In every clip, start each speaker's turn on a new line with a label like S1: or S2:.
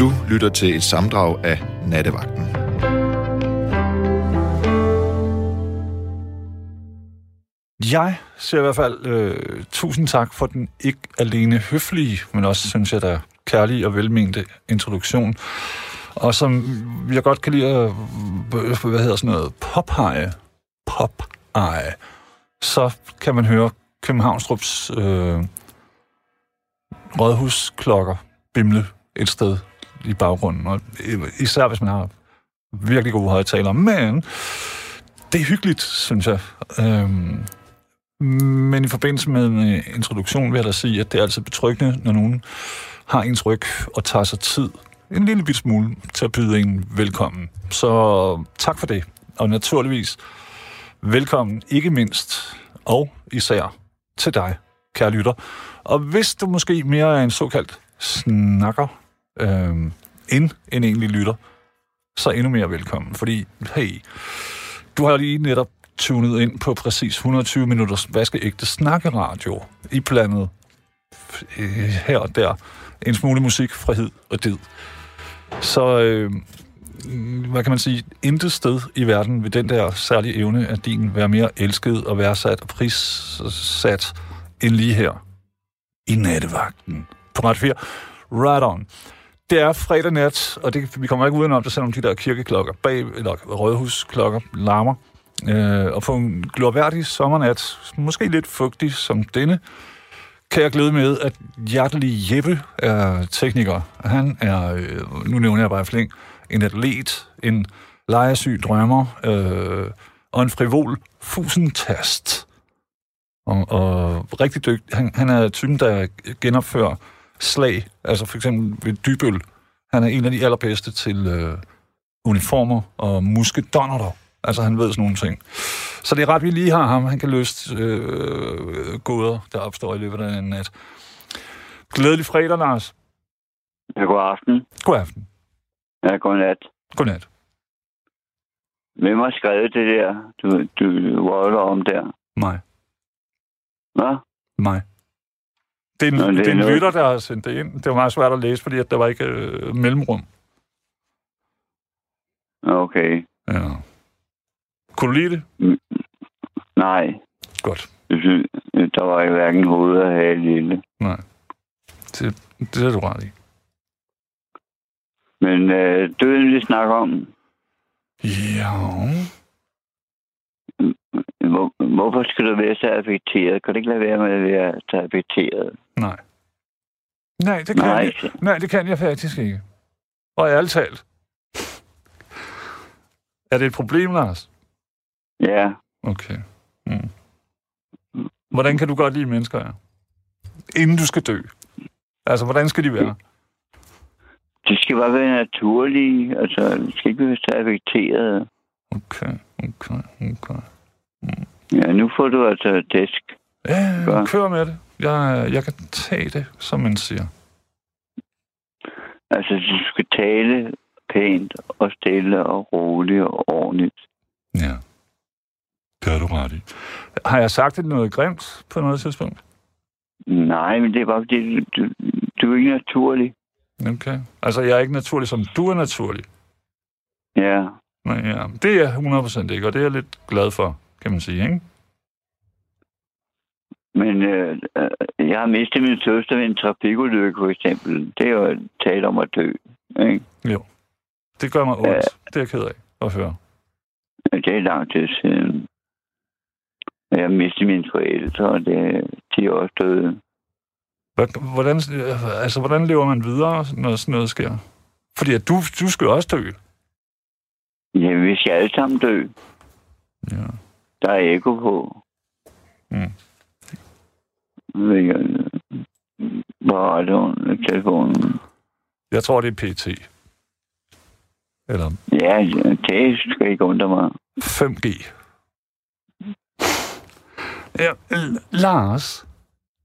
S1: Du lytter til et samdrag af Nattevagten.
S2: Jeg siger i hvert fald øh, tusind tak for den ikke alene høflige, men også, synes jeg, der kærlige og velmente introduktion. Og som jeg godt kan lide at, øh, hvad hedder sådan noget, popeye, pop-eje, så kan man høre Københavnstrups øh, rådhusklokker bimle et sted i baggrunden. Og især hvis man har virkelig gode højtaler. Men det er hyggeligt, synes jeg. Øhm, men i forbindelse med en øh, introduktion vil jeg da sige, at det er altid betryggende, når nogen har ens ryg og tager sig tid en lille bit smule til at byde en velkommen. Så tak for det. Og naturligvis velkommen ikke mindst og især til dig, kære lytter. Og hvis du måske mere er en såkaldt snakker øh, end en egentlig lytter, så endnu mere velkommen. Fordi, hey, du har lige netop tunet ind på præcis 120 minutters vaskeægte snakkeradio i blandet øh, her og der. En smule musik, frihed og did. Så, øh, hvad kan man sige, intet sted i verden vil den der særlige evne af din være mere elsket og værdsat og prissat end lige her i nattevagten på Radio 4. Right on. Det er fredag nat, og det, vi kommer ikke udenom det, selvom de der kirkeklokker bag, eller rådhusklokker larmer. Øh, og på en glorværdig sommernat, måske lidt fugtig som denne, kan jeg glæde med, at hjertelig Jeppe er tekniker. Han er, øh, nu nævner jeg bare flink, en atlet, en lejesyg drømmer øh, og en frivol fusentast. Og, og rigtig dygtig. Han, han er typen, der genopfører slag, altså for eksempel ved dybøl. Han er en af de allerbedste til øh, uniformer og muskedonner Altså, han ved sådan nogle ting. Så det er ret, vi lige har ham. Han kan løse øh, gåder, der opstår i løbet af en nat. Glædelig fredag, Lars.
S3: Ja, god aften.
S2: God aften.
S3: Ja, god nat.
S2: God nat.
S3: Hvem har skrevet det der, du, du volder om der?
S2: Mig.
S3: Hvad?
S2: Mig. Det er en,
S3: Nå, det
S2: det
S3: er
S2: er en
S3: noget-
S2: lytter, der har sendt det ind. Det var meget svært at læse, fordi at der var ikke øh, mellemrum.
S3: Okay.
S2: Ja. Kunne du lide det?
S3: Nej.
S2: Godt.
S3: Jeg synes, Der var jo hverken hoved og hale lille.
S2: Nej. Det, det er du ret i.
S3: Men øh, døden, vi snakker om,
S2: Ja.
S3: Hvor, hvorfor skal du være så affekteret? Kan du ikke lade være med at være så affekteret?
S2: Nej. Nej, det kan,
S3: Nej.
S2: jeg, nej, det kan jeg faktisk ikke. Og ærligt talt. Er det et problem, Lars?
S3: Ja.
S2: Okay. Mm. Hvordan kan du godt lide mennesker, ja? Inden du skal dø. Altså, hvordan skal de være?
S3: Det skal bare være naturligt. Altså, det skal ikke være så affekteret.
S2: Okay, okay, okay.
S3: Ja, nu får du altså disk.
S2: Ja,
S3: Godt.
S2: kør med det. Jeg, jeg kan tage det, som man siger.
S3: Altså, du skal tale pænt og stille og roligt og ordentligt.
S2: Ja. Det har du ret i. Har jeg sagt det noget grimt på noget tidspunkt?
S3: Nej, men det er bare fordi, du, du, du er ikke naturlig.
S2: Okay. Altså, jeg er ikke naturlig, som du er naturlig.
S3: Ja.
S2: Men ja, det er jeg 100% ikke, og det er jeg lidt glad for, kan man sige, ikke?
S3: Men øh, øh, jeg har mistet min søster ved en trafikulykke, for eksempel. Det er jo tale om at dø. Ikke?
S2: Jo. Det gør mig ondt.
S3: Ja.
S2: Det er jeg ked af at høre.
S3: Det er lang tid siden. Jeg har mistet mine forældre, og det, de er også døde.
S2: Hvordan, altså, hvordan lever man videre, når sådan noget sker? Fordi at du, du skal jo også dø.
S3: Ja, vi skal alle sammen dø.
S2: Ja.
S3: Der er ekko på.
S2: Mm.
S3: På radioen og telefonen.
S2: Jeg tror, det er PT. Eller
S3: Ja, det skal ikke undre mig.
S2: 5G. Ja, Lars.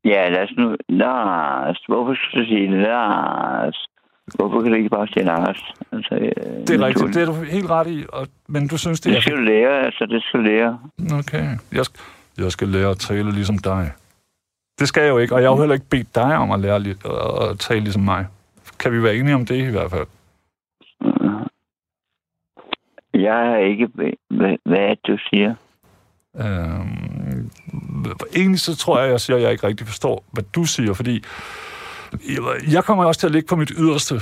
S3: Ja, lad os nu... Lars, hvorfor skal du sige Lars? Hvorfor kan du ikke bare sige Lars? Altså,
S2: Det er rigtigt, det er du helt ret i, og, men du synes, det
S3: Det
S2: er...
S3: skal du lære, altså det skal du lære.
S2: Okay, jeg skal, jeg skal lære at tale ligesom dig. Det skal jeg jo ikke, og jeg har jo heller ikke bedt dig om at lære at, at tale ligesom mig. Kan vi være enige om det i hvert fald?
S3: Jeg har ikke... Hvad, hvad det, du siger?
S2: Øhm, egentlig så tror jeg, jeg siger, at jeg ikke rigtig forstår, hvad du siger, fordi jeg, kommer også til at ligge på mit yderste,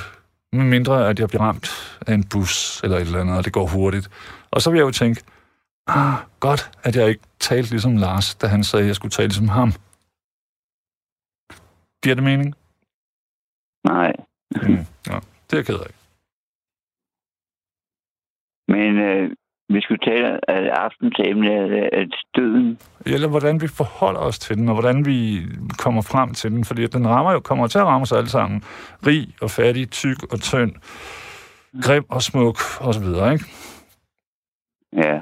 S2: med mindre at jeg bliver ramt af en bus eller et eller andet, og det går hurtigt. Og så vil jeg jo tænke, ah, godt, at jeg ikke talte ligesom Lars, da han sagde, at jeg skulle tale ligesom ham. Giver det mening?
S3: Nej.
S2: Mm, ja, det er jeg ked af.
S3: Men øh, vi skulle tale, at aftens emne at døden.
S2: Eller hvordan vi forholder os til den, og hvordan vi kommer frem til den, fordi den rammer jo, kommer til at ramme os alle sammen. Rig og fattig, tyk og tynd, grim og smuk, og så videre, ikke?
S3: Ja,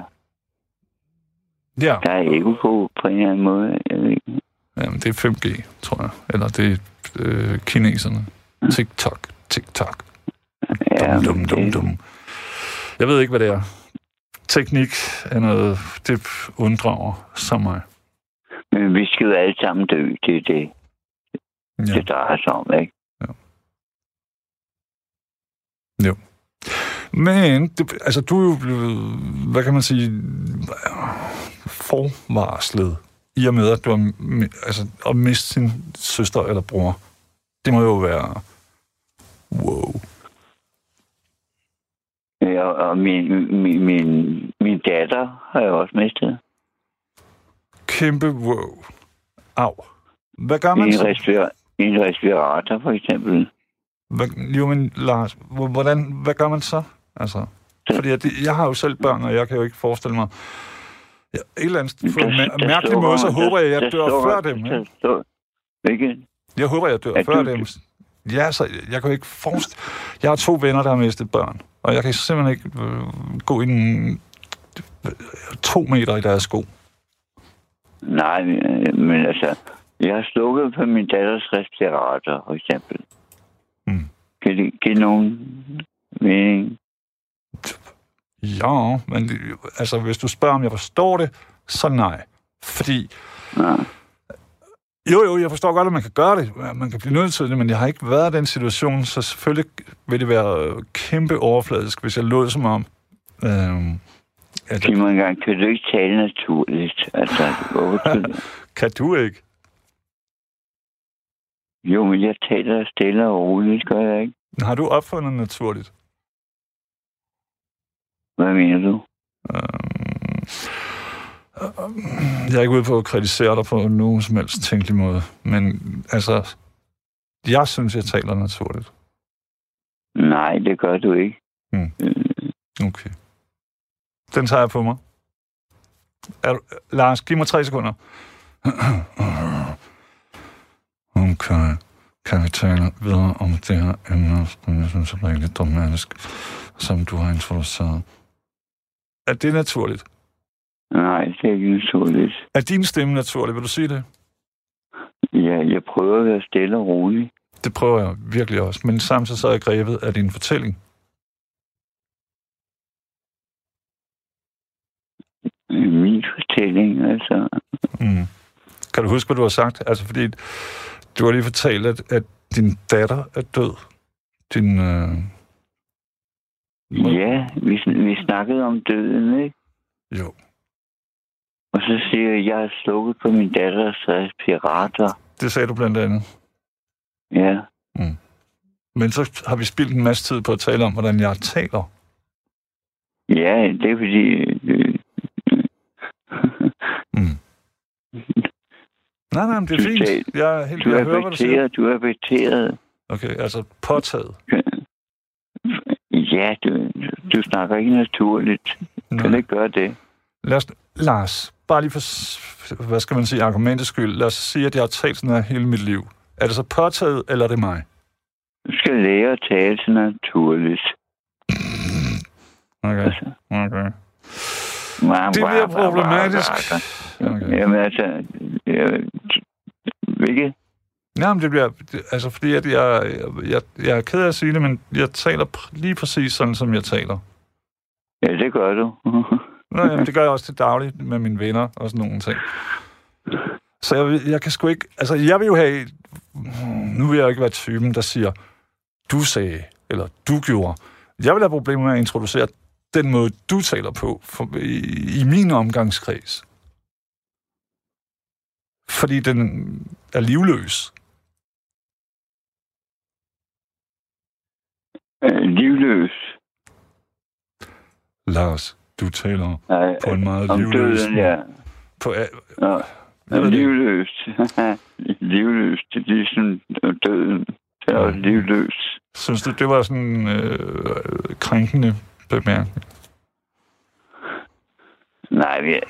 S2: Ja,
S3: der er ekko på på en eller anden måde. Jeg ved ikke.
S2: Jamen, det er 5G, tror jeg. Eller det er øh, kineserne. TikTok, TikTok.
S3: Ja,
S2: Dum, dum, dum, dum. Jeg ved ikke, hvad det er. Teknik er noget, det unddrager som mig.
S3: Men vi skal jo alle sammen dø. Det er det,
S2: Ja.
S3: det drejer sig om, ikke?
S2: Men, det, altså, du er jo blevet, hvad kan man sige, forvarslet i og med, at du har altså, at miste sin søster eller bror. Det må jo være... Wow.
S3: Ja, og min, min, min, min datter har jeg også mistet.
S2: Kæmpe wow. Au. Hvad gør man
S3: en,
S2: så?
S3: respira- en respirator, for eksempel.
S2: Hvad, jo, men Lars, hvor- hvordan, hvad gør man så? Altså, fordi det, jeg har jo selv børn, og jeg kan jo ikke forestille mig... Ja, et eller andet, på en mær- mærkelig måde, så håber jeg, at jeg dør før dem. Ikke? Jeg håber, jeg dør før dem. Ja, så jeg kan jo ikke forestille... Jeg har to venner, der har mistet børn, og jeg kan simpelthen ikke øh, gå ind øh, to meter i deres sko.
S3: Nej, øh, men altså, jeg har slukket på min datters respirator, for eksempel.
S2: Mm.
S3: Kan det give nogen mening?
S2: Ja, men altså, hvis du spørger, om jeg forstår det, så nej. Fordi
S3: Nej.
S2: Jo, jo, jeg forstår godt, at man kan gøre det. Man kan blive nødt til det, men jeg har ikke været i den situation, så selvfølgelig vil det være øh, kæmpe overfladisk, hvis jeg lod som om... Øhm, at,
S3: Sig mig engang, kan du ikke tale naturligt? Altså, du...
S2: kan du ikke?
S3: Jo, men jeg taler stille og roligt, gør jeg ikke?
S2: Har du opfundet naturligt?
S3: Hvad mener du?
S2: Øh, jeg er ikke ude på at kritisere dig på nogen som helst tænkelig måde, men altså, jeg synes, jeg taler naturligt.
S3: Nej, det gør du ikke.
S2: Mm.
S3: Øh,
S2: Okay. Den tager jeg på mig. Er, du- Lars, giv mig tre sekunder. Okay. Kan vi tale videre om det her emne, som jeg synes er rigtig dramatisk, som du har introduceret? Er det naturligt?
S3: Nej, det er ikke naturligt.
S2: Er din stemme naturlig? Vil du sige det?
S3: Ja, jeg prøver at være stille og rolig.
S2: Det prøver jeg virkelig også. Men samtidig så er jeg grebet af din fortælling.
S3: Min fortælling, altså.
S2: Mm. Kan du huske, hvad du har sagt? Altså, fordi du har lige fortalt, at, at din datter er død. Din... Øh...
S3: Ja, vi, vi snakkede om døden, ikke?
S2: Jo.
S3: Og så siger jeg, at jeg har slukket på min datters respirator.
S2: Det sagde du blandt andet.
S3: Ja.
S2: Men så har vi spildt en masse tid på at tale om, hvordan jeg taler.
S3: Ja, det er fordi... Øh,
S2: Mm. Nej, nej, men det er
S3: Du
S2: fint.
S3: sagde-
S2: Jeg, er helt,
S3: du
S2: jeg
S3: er
S2: hører, hvad du siger.
S3: du er beteret.
S2: Okay, altså påtaget.
S3: Ja, du, du snakker ikke naturligt. Kan du
S2: Nej.
S3: ikke gøre det?
S2: Lad os, Lars, bare lige for, hvad skal man sige, argumentets skyld. Lad os sige, at jeg har talt sådan her hele mit liv. Er det så påtaget, eller er det mig?
S3: Du skal lære at tale så naturligt.
S2: Okay,
S3: Altså,
S2: okay. Det bliver problematisk. Okay.
S3: Jamen altså, jeg, ikke?
S2: Jamen, det bliver... Altså, fordi at jeg, jeg, jeg, er ked af at sige det, men jeg taler lige præcis sådan, som jeg taler.
S3: Ja, det gør du.
S2: Nå, jamen, det gør jeg også til dagligt med mine venner og sådan nogle ting. Så jeg, jeg kan sgu ikke... Altså, jeg vil jo have... Nu vil jeg ikke være typen, der siger, du sagde, eller du gjorde. Jeg vil have problemer med at introducere den måde, du taler på for, i, i min omgangskreds. Fordi den er livløs.
S3: Øh, livløs.
S2: Lars, du taler
S3: Nej,
S2: på en meget
S3: om
S2: livløs
S3: døden, ja.
S2: På, ved det.
S3: Livløst. livløst, det er ligesom døden. Det er også livløs.
S2: synes du, det var sådan en øh, krænkende bemærkning?
S3: Nej, vi er,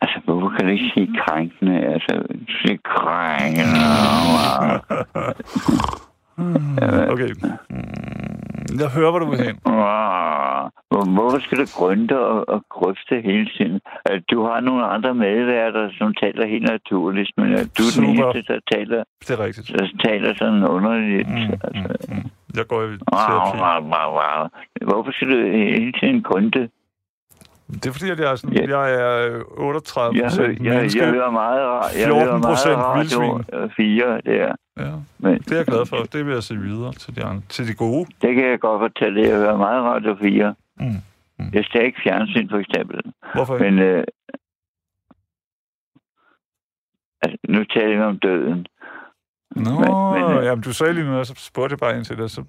S3: altså, hvorfor kan du ikke sige krænkende? Altså, du siger krænkende.
S2: Okay. Mm, Jeg hører, hvor du vil hen.
S3: Hvor- Hvorfor skal du grønte og, og grøfte hele tiden? Altså, du har nogle andre medværter, som taler helt naturligt, men øh, du er den
S2: Super.
S3: eneste, der taler,
S2: Det er rigtigt.
S3: der taler sådan underligt.
S2: Mm,
S3: Altså,
S2: mm, mm. Jeg går i
S3: wow,
S2: terapi.
S3: wow, wow, wow. Hvorfor skal du hele tiden grønte?
S2: Det er fordi, at jeg er, sådan,
S3: Ja.
S2: jeg er øh, 38
S3: Jeg, hø-
S2: procent
S3: jeg,
S2: menneske.
S3: jeg hører meget, jeg
S2: 14
S3: hører meget
S2: procent vildsvin.
S3: øh, 4 der.
S2: Ja,
S3: Men
S2: det er jeg glad for. Det vil jeg sige videre til de, andre, til de gode.
S3: det kan jeg godt fortælle. Jeg hører meget radio 4.
S2: Mm. Mm.
S3: Jeg ser ikke fjernsyn, for eksempel.
S2: Hvorfor ikke?
S3: Men øh, altså, nu taler vi om døden.
S2: Nå,
S3: men, men, øh,
S2: jamen, du sagde lige nu, og så spurgte jeg bare ind til det. Så...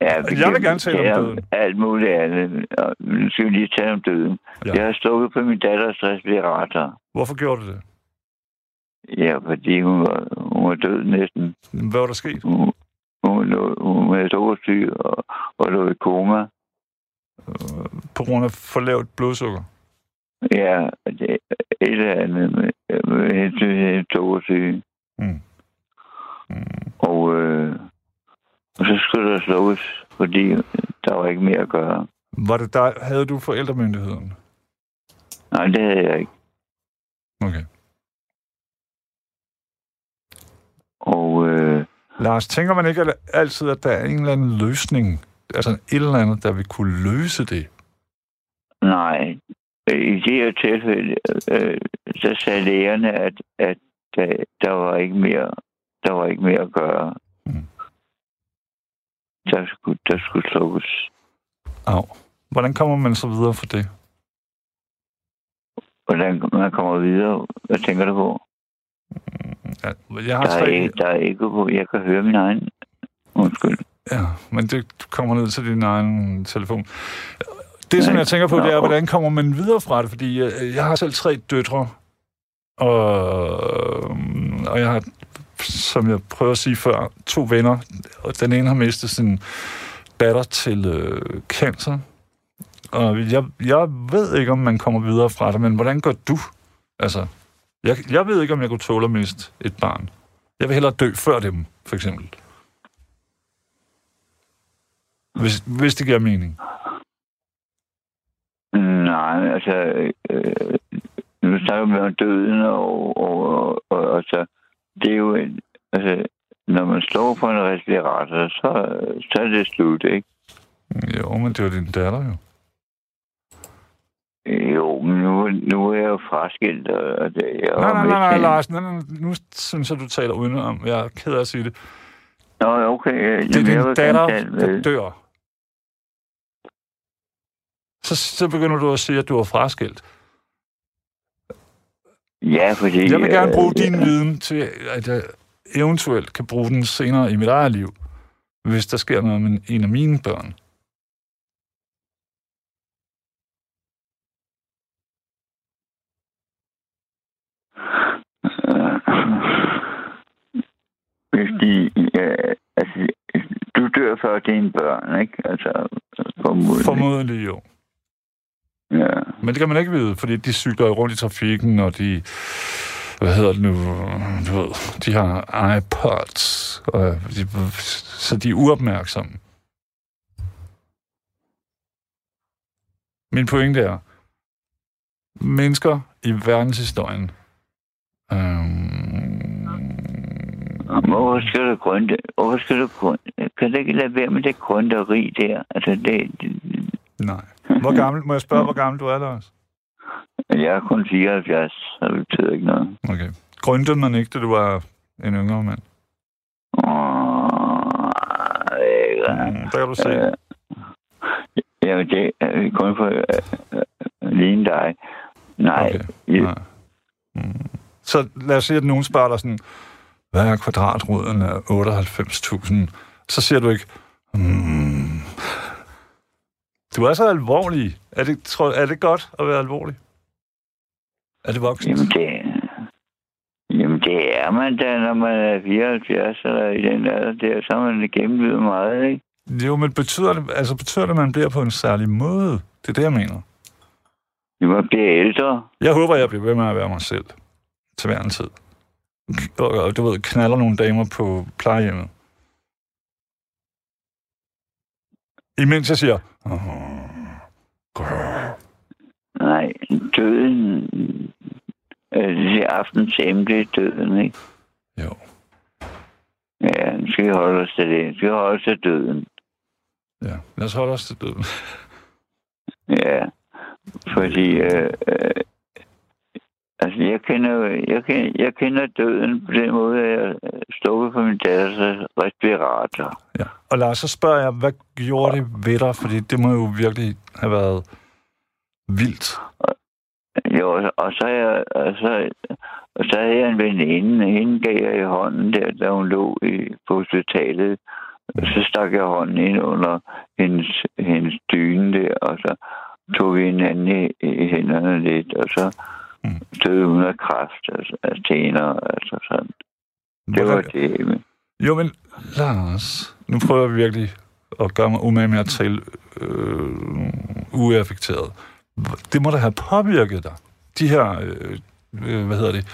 S3: Ja,
S2: Jeg vil gerne tale om døden.
S3: Alt muligt andet. Nu skal vi lige tale om døden.
S2: Ja.
S3: Jeg har stukket på min datters respirator.
S2: Hvorfor gjorde du det?
S3: Ja, fordi hun var, hun var død næsten.
S2: Hvad var der sket?
S3: Hun, hun, lå, hun havde sukkersyge og, og lå i koma.
S2: På grund af for lavt blodsukker?
S3: Ja, det, et eller andet med, med hensyn til sukkersyge.
S2: Mm. Mm.
S3: Og, øh, og så skulle der slukkes, fordi der var ikke mere at gøre.
S2: Var det dig, havde du forældremyndigheden?
S3: Nej, det havde jeg ikke.
S2: Okay.
S3: Og øh,
S2: Lars, tænker man ikke altid, at der er en eller anden løsning? Altså et eller andet, der vil kunne løse det?
S3: nej, i det her tilfælde, øh, så sagde lægerne, at, at der, der, var ikke mere, der var ikke mere at gøre.
S2: Mm.
S3: Der skulle, der skulle slukkes.
S2: Au. Hvordan kommer man så videre for det?
S3: Hvordan man kommer videre, hvad tænker du på?
S2: Ja, jeg har
S3: Der er, ikke, der er ikke på. Jeg kan høre min egen. Undskyld.
S2: Ja, men det kommer ned til din egen telefon. Det, som jeg tænker på, det er, hvordan kommer man videre fra det? Fordi øh, jeg har selv tre døtre, og, og jeg har, som jeg prøver at sige før, to venner. Og den ene har mistet sin datter til øh, cancer. Og jeg, jeg ved ikke, om man kommer videre fra det, men hvordan gør du? Altså, jeg, jeg ved ikke, om jeg kunne tåle at miste et barn. Jeg vil hellere dø før dem, for eksempel. Hvis, hvis det giver mening.
S3: Nej, altså... Øh, øh nu snakker vi om døden, og, og, og, og, og så... Det er jo... En, altså, når man slår på en respirator, så, så er det slut, ikke?
S2: Jo, men det var din datter jo.
S3: Jo, men nu, nu er jeg jo fraskilt, og det, jeg
S2: Nej, nej, nej, nej, Lars. Nej, nej, nu synes jeg, du taler uden om. Jeg er ked af at sige det.
S3: Nå, okay. øh,
S2: Det er
S3: jamen, jeg
S2: din datter, der dør. Så, så begynder du at sige, at du er fraskilt.
S3: Ja, fordi...
S2: Jeg vil gerne
S3: øh,
S2: bruge din viden til, at jeg eventuelt kan bruge den senere i mit eget liv, hvis der sker noget med en af mine børn.
S3: Hvis de... Ja, altså, du dør før dine børn, ikke? Altså, formodentlig.
S2: Formodentlig jo.
S3: Ja.
S2: Men det kan man ikke vide, fordi de cykler rundt i trafikken, og de, hvad hedder det nu, du ved, de har iPods, og de, så de er uopmærksomme. Min pointe er, mennesker i verdenshistorien, øhm,
S3: Hvorfor skal du grønne? Hvorfor skal du grønne? Kan du ikke lade være med det grønteri der? Altså, det,
S2: nej. Hvor gammel, må jeg spørge, hvor gammel du er, Lars?
S3: jeg er kun 74, så det betyder ikke noget.
S2: Okay. Grøntede man ikke, da du var en yngre mand?
S3: Åh,
S2: Mm, der kan du se.
S3: Øh, jamen, det er kun for øh, øh, ligne dig. Nej,
S2: Okay.
S3: okay.
S2: Nej. Mm. Så lad os sige, at nogen spørger dig sådan, hvad er kvadratroden af 98.000? Så siger du ikke, mm. Du er så alvorlig. Er det, tror, er det godt at være alvorlig? Er det voksen?
S3: jamen, det, jamen, det er man da, når man er 74 eller i den alder der, så er man gennemlevet meget, ikke?
S2: Jo, men betyder det, altså betyder det, at man bliver på en særlig måde? Det er det, jeg mener.
S3: Vi må blive ældre.
S2: Jeg håber, jeg bliver ved med at være mig selv. Til hver en tid. Og, og du ved, knaller nogle damer på plejehjemmet. Imens jeg siger...
S3: Nej, døden... Øh, det er aftens emne, det er døden, ikke?
S2: Jo.
S3: Ja, vi holde os til det. Vi holde os til døden.
S2: Ja, lad os holde os til døden.
S3: Ja, fordi... Øh, øh, altså, jeg kender, jeg, kender, jeg kender døden på den måde, at jeg stod på min datters respirator.
S2: Ja. Og Lars, så spørger jeg, hvad gjorde det ved dig? Fordi det må jo virkelig have været vildt.
S3: Jo, og så, jeg, og så, og så havde jeg en veninde, hende gav jeg i hånden der, da hun lå i, på hospitalet. Så stak jeg hånden ind under hendes, hendes dyne der, og så tog vi hinanden i, i hænderne lidt, og så
S2: Mm.
S3: døde hun af kræft, altså, af tænder, altså sådan. Det var det.
S2: Jo, men Lars, nu prøver jeg virkelig at gøre mig umage med at tale øh, uaffekteret. Det må da have påvirket dig. De her, øh, øh, hvad hedder det,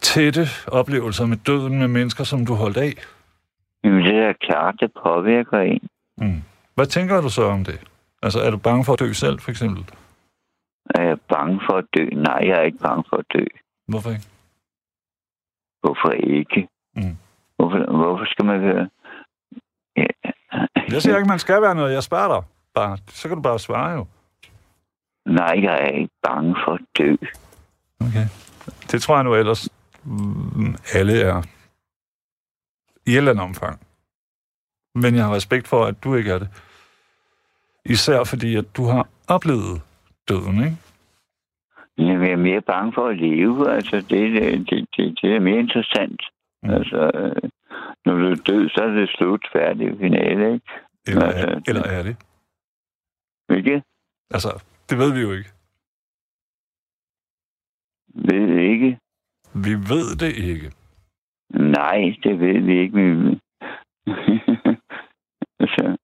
S2: tætte oplevelser med døden med mennesker, som du holdt af.
S3: Jamen, det er klart, det påvirker en.
S2: Mm. Hvad tænker du så om det? Altså, er du bange for at dø selv, for eksempel?
S3: Er jeg bange for at dø? Nej, jeg er ikke bange for at dø.
S2: Hvorfor ikke?
S3: Hvorfor ikke?
S2: Mm.
S3: Hvorfor, hvorfor skal man være... Ja.
S2: Jeg siger ikke, man skal være noget. Jeg spørger dig. Bare, så kan du bare svare jo.
S3: Nej, jeg er ikke bange for at dø.
S2: Okay. Det tror jeg nu ellers mm, alle er. I et eller andet omfang. Men jeg har respekt for, at du ikke er det. Især fordi, at du har oplevet døden, ikke?
S3: Jeg er mere bange for at leve. Altså, det, det, det, det, det er mere interessant.
S2: Mm.
S3: Altså, øh, når du er død, så er det slut, færdig, finale, ikke?
S2: Eller, er,
S3: Altså,
S2: eller er det?
S3: Hvilket?
S2: Altså, det ved vi jo ikke.
S3: Ved ikke.
S2: Vi ved det ikke.
S3: Nej, det ved vi ikke. Altså,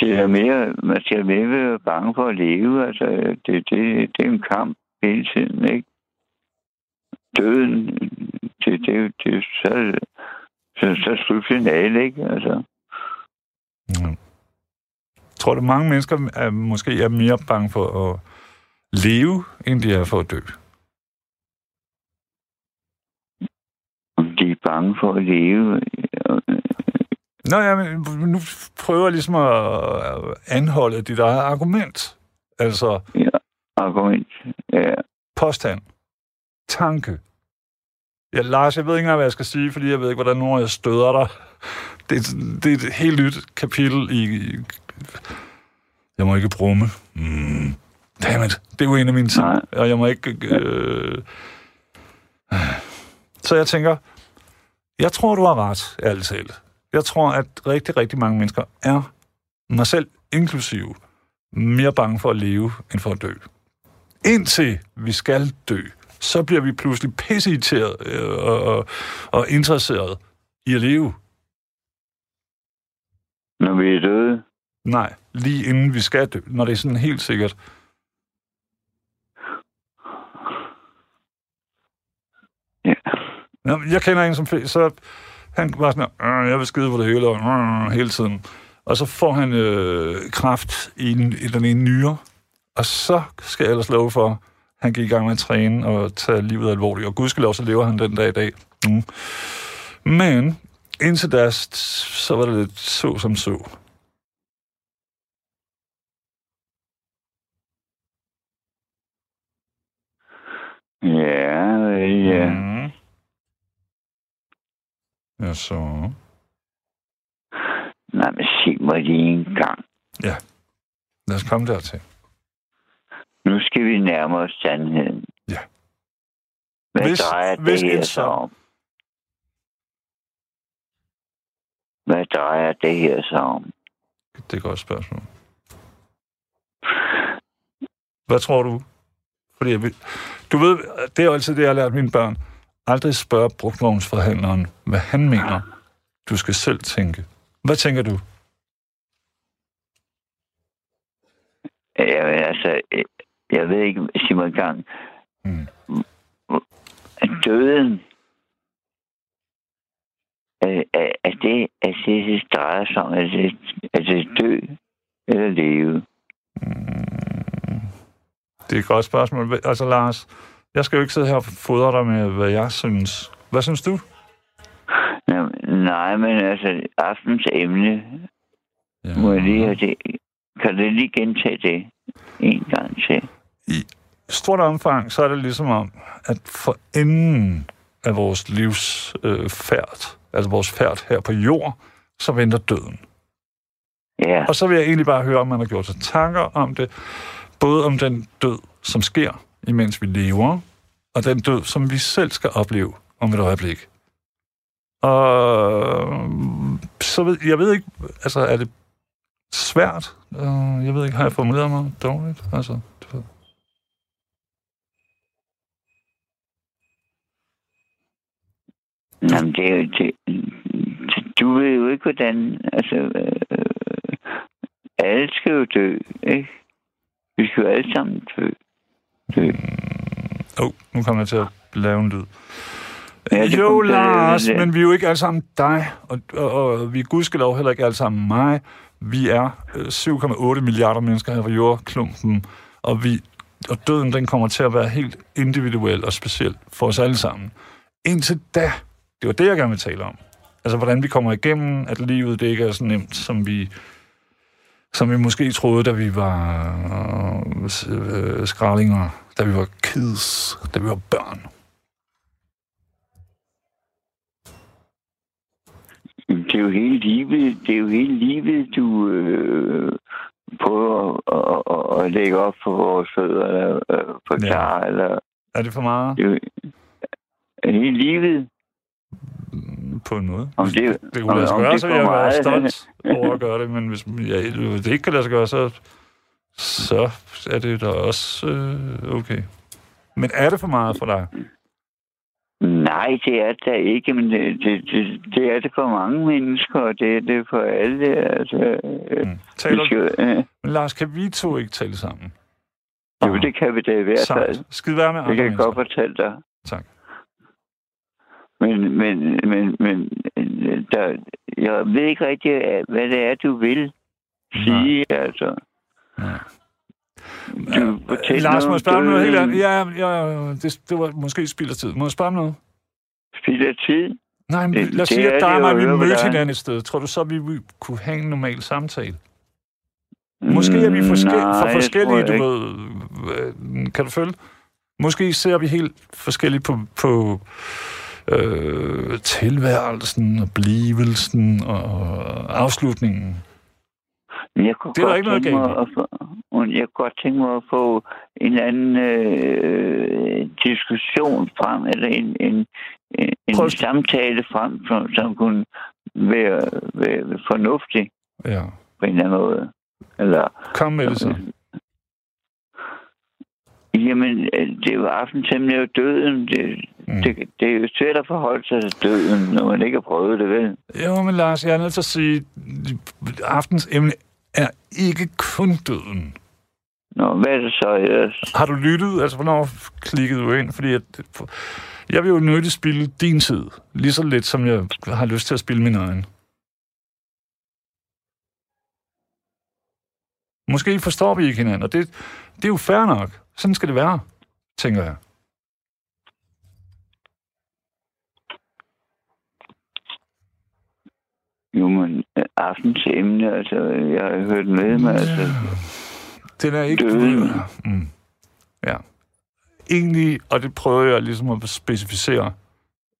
S3: det er mere, man skal mere være bange for at leve. Altså, det, det, det er en kamp hele tiden, ikke? Døden, det, det, det, så, så, så slut finale, ikke? Altså,
S2: Mm. Tror du, mange mennesker er, måske er mere bange for at leve, end de er for at dø?
S3: de er bange for at leve.
S2: Nå ja, men nu prøver jeg ligesom at anholde dit eget argument. Altså,
S3: Argument. Ja,
S2: påstand, tanke. Ja, Lars, jeg ved ikke engang, hvad jeg skal sige, fordi jeg ved ikke, hvordan af jer støder dig. Det, er- det er et helt nyt kapitel i... jeg må ikke brumme. Mm. Dammit, det er jo en af mine ting. Og jeg må ikke... Øh... Så jeg tænker, jeg tror, du har ret, ærligt talt. Jeg tror, at rigtig, rigtig mange mennesker er, mig selv inklusive, mere bange for at leve, end for at dø indtil vi skal dø, så bliver vi pludselig pisseirriteret øh, og, og, og interesseret i at leve.
S3: når vi er døde.
S2: Nej, lige inden vi skal dø, når det er sådan helt sikkert.
S3: Ja.
S2: Nå, jeg kender en, som så han var sådan, "Øh, jeg vil skide på det hele, og øh, hele tiden. Og så får han øh, kraft i, den- i den ene nyre, og så skal jeg ellers love for, han gik i gang med at træne og tage livet alvorligt. Og gudskelov, så lever han den dag i dag. Mm. Men indtil da, så var det lidt så som så.
S3: Ja, ja.
S2: Mm. Ja, så.
S3: sig mig lige en gang.
S2: Ja. Lad os komme dertil.
S3: Nu skal vi nærme os sandheden.
S2: Ja.
S3: Hvad
S2: Hvis-
S3: drejer
S2: hvis
S3: det her
S2: så-
S3: om? Hvad drejer det her sig om?
S2: Det er et godt spørgsmål. Hvad tror du? Fordi jeg vil... Du ved, det er jo altid det, jeg har lært mine børn. Aldrig spørge brugtvognsforhandleren, hvad han mener. Du skal selv tænke. Hvad tænker du?
S3: Jamen, altså, øh, jeg ved ikke, en gang.
S2: Mm.
S3: Døden, er, er, er det, er det, drejer sig om? Er det, er det dø eller leve?
S2: Det er et godt spørgsmål. Altså, Lars, jeg skal jo ikke sidde her og fodre dig med, hvad jeg synes. Hvad synes du?
S3: Nå, Nej, men altså, aftens emne,
S2: Ja.
S3: må jeg lige have det. Kan du lige gentage det en gang til?
S2: I stort omfang, så er det ligesom om, at for enden af vores livs øh, færd, altså vores færd her på jord, så venter døden.
S3: Ja,
S2: Og så vil jeg egentlig bare høre, om man har gjort sig tanker om det, både om den død, som sker, imens vi lever, og den død, som vi selv skal opleve om et øjeblik. Og øh, så ved jeg ved ikke, altså er det svært? Øh, jeg ved ikke, har jeg formuleret mig dårligt? Altså, du ved.
S3: Jamen, det er jo det. Du ved jo ikke, hvordan... Altså, øh, øh alle skal jo dø, ikke? Vi skal jo alle sammen dø.
S2: Åh, oh, nu kommer jeg til at lave en lyd.
S3: Ja,
S2: jo, Lars, men vi er jo ikke alle sammen dig, og, og, og vi er gudskelov heller ikke alle sammen mig. Vi er øh, 7,8 milliarder mennesker her på jordklumpen, og, vi, og døden den kommer til at være helt individuel og speciel for os alle sammen. Indtil da, det var det, jeg gerne vil tale om. Altså, hvordan vi kommer igennem, at livet det ikke er så nemt, som vi, som vi måske troede, da vi var øh, skrallinger, da vi var kids, da vi var børn.
S3: Det er jo hele livet, det er jo hele livet, du øh, prøver at, at, at lægge op for vores fødder, eller øh, forklare, ja. eller
S2: Er det for meget?
S3: det er jo hele livet.
S2: På en måde.
S3: Om det,
S2: Det kunne lade sig gøre,
S3: det
S2: så jeg
S3: meget-
S2: stolt over at gøre det, men hvis ja, det ikke kan lade sig gøre, så, så er det da også øh, okay. Men er det for meget for dig?
S3: Nej, det er det ikke, men det, det, det, det er det for mange mennesker, og det er det for alle. Altså, øh,
S2: Mm. Taler,
S3: skal, øh,
S2: men Lars, kan vi to ikke tale sammen?
S3: jo, det kan vi da i hvert fald.
S2: Sejt. Skid være med
S3: Det
S2: andre
S3: kan jeg godt
S2: mennesker.
S3: fortælle dig.
S2: Tak.
S3: Men, men, men, men øh, der, jeg ved ikke rigtig, hvad det er, du vil sige, altså.
S2: Nej.
S3: Du fortæller
S2: Lars, må jeg spørge noget helt andet? Ja, ja, det, det var måske spild af tid. Må jeg spørge noget?
S3: Spild af tid?
S2: Nej, men
S3: Det-
S2: lad os sige,
S3: er
S2: at og
S3: jo
S2: mig, vi mødte
S3: der er.
S2: hinanden et sted. Tror du så, vi kunne have en normal samtale? Måske er vi forskel-
S3: Nej,
S2: for
S3: det
S2: forskellige, du ved. øh, Kan du følge? Måske ser vi helt forskelligt på, på øh, tilværelsen og blivelsen og afslutningen.
S3: Men Jeg kunne
S2: Det er
S3: godt
S2: ikke noget
S3: tænke mig at få, og jeg kunne godt tænke mig at få en eller anden øh, diskussion frem, eller en, en, en, en samtale frem, som, som kunne være, være fornuftig
S2: Ja.
S3: på en eller anden måde. Eller,
S2: Kom med det så.
S3: Jamen, øh, det er jo aftentemmen er jo døden. Det,
S2: Mm.
S3: det, det er jo svært at forholde sig til døden, når man ikke har prøvet det, vel?
S2: Jo, men Lars, jeg er nødt til at sige, aftens emne er ikke kun døden.
S3: Nå, hvad er det så ellers?
S2: Har du lyttet? Altså, hvornår klikkede du ind? Fordi at, jeg vil jo nødt spille din tid, lige så lidt som jeg har lyst til at spille min egen. Måske forstår vi ikke hinanden, og det, det er jo fair nok. Sådan skal det være, tænker jeg.
S3: Jo, men øh, aftens emne, altså, jeg har hørt med mig, altså,
S2: Den er ikke...
S3: Døden.
S2: Mm. Ja. Egentlig, og det prøver jeg ligesom at specificere,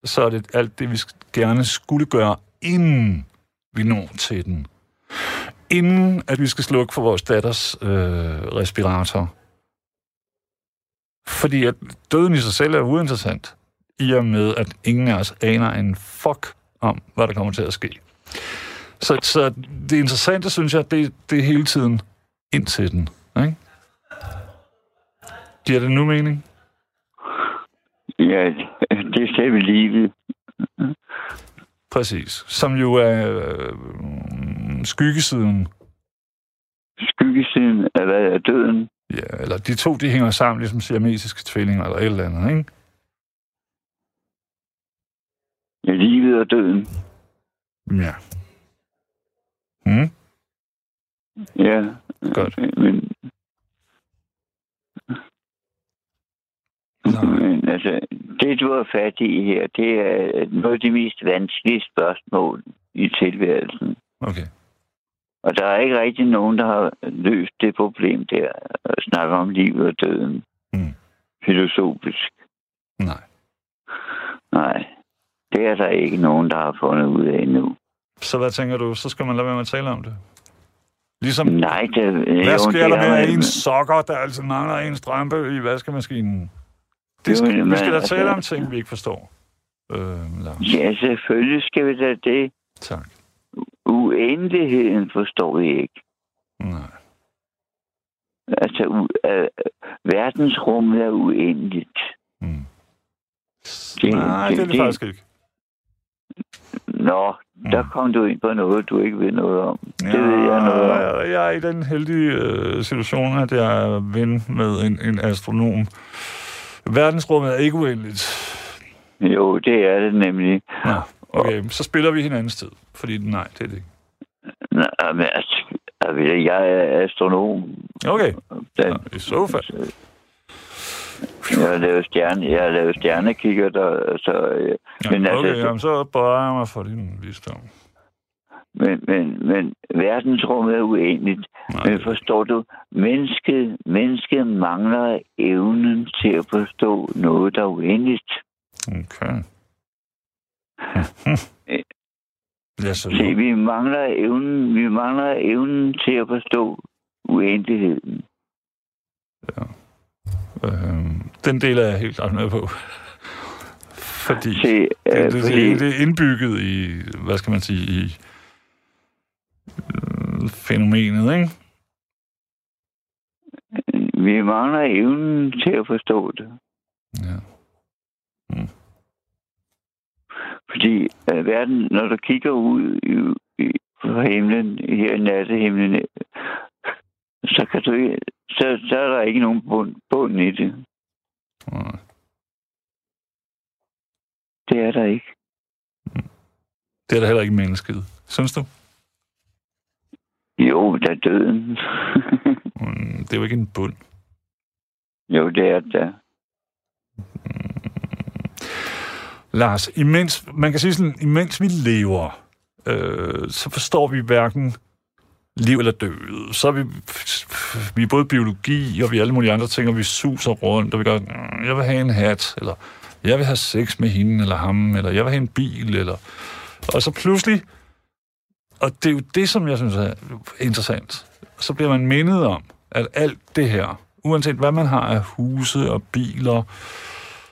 S2: så er det alt det, vi gerne skulle gøre, inden vi når til den inden at vi skal slukke for vores datters øh, respirator. Fordi at døden i sig selv er uinteressant, i og med, at ingen af os aner en fuck om, hvad der kommer til at ske. Så, så det interessante, synes jeg, det, det er hele tiden ind til den. Ikke? Giver det nu mening?
S3: Ja, det er selve livet.
S2: Præcis. Som jo er øh, skyggesiden.
S3: Skyggesiden af hvad er døden?
S2: Ja, eller de to, de hænger sammen, ligesom siamesiske tvillinger eller et eller andet, ikke?
S3: Ja, livet og døden.
S2: Ja. Mm,
S3: Ja.
S2: godt.
S3: Men,
S2: Nå,
S3: men altså, det du har fat i her, det er noget af de mest vanskelige spørgsmål i tilværelsen.
S2: okay.
S3: Og der er ikke rigtig nogen, der har løst det problem der, at snakke om livet og døden.
S2: Mm.
S3: Filosofisk.
S2: Nej.
S3: Nej, det er der ikke nogen, der har fundet ud af endnu.
S2: Så hvad tænker du? Så skal man lade være med at tale om det? Ligesom,
S3: Nej, det,
S2: hvad sker der med en sokker, der altså mangler en strømpe i vaskemaskinen? Det
S3: Jo,
S2: skal, vi
S3: men
S2: skal da
S3: altså-
S2: tale om ting, vi ikke forstår. Øh.
S3: Ja, selvfølgelig skal vi da det.
S2: Tak.
S3: Uendeligheden forstår I ikke.
S2: Nej.
S3: Altså, u- øh, verdensrummet er uendeligt.
S2: Mm.
S3: Det-
S2: Nej, det er
S3: det-
S2: det
S3: det-
S2: faktisk ikke.
S3: Nå, der
S2: Mm.
S3: kom du ind på noget, du ikke ved noget om. Det ved jeg noget om.
S2: jeg, jeg er i den heldige øh, situation, at jeg er ven med en, en astronom. Verdensrummet er ikke uendeligt.
S3: Jo, det er det nemlig.
S2: Nå, okay, så spiller vi hinandens tid. Fordi nej, det er det ikke.
S3: Nej, men altså, altså, jeg er astronom.
S2: Okay,
S3: Den,
S2: Nå, i så fald.
S3: Jeg har lavet stjerne, jeg har lavet stjernekikker, der, så, øh,
S2: Ja,
S3: men altså,
S2: okay, jamen, så bøjer jeg mig for din visdom.
S3: men, men, men verdensrummet er uendeligt.
S2: Nej,
S3: Men forstår du, mennesket, mennesket mangler evnen til at forstå noget, der er uendeligt.
S2: okay. Ja,
S3: Se, vi mangler evnen, vi mangler evnen til at forstå uendeligheden.
S2: øh, den del er jeg helt klart med på. Fordi
S3: Se,
S2: det,
S3: øh,
S2: det,
S3: fordi,
S2: det, det er indbygget i, hvad skal man sige, i øh, fænomenet, ikke?
S3: vi mangler evnen til at forstå det.
S2: Ja.
S3: Fordi øh, verden, når du kigger ud i, i, på himlen, her i nattehimlen, så, kan du, ikke- så, så er der ikke nogen bund, bund i det.
S2: Nej.
S3: Det er der ikke.
S2: Det er der heller ikke mennesket. Synes du?
S3: Jo, der er døden.
S2: Mm, Det er jo ikke en bund.
S3: jo, det er der.
S2: Lars, imens, man kan sige sådan, imens vi lever, øh, så forstår vi hverken liv eller død. Så er vi, vi er både biologi, og vi er alle mulige andre ting, og vi suser rundt, og vi gør, mm, jeg vil have en hat, eller jeg vil have sex med hende eller ham, eller jeg vil have en bil, eller... Og så pludselig, og det er jo det, som jeg synes er interessant, så bliver man mindet om, at alt det her, uanset hvad man har af huse og biler,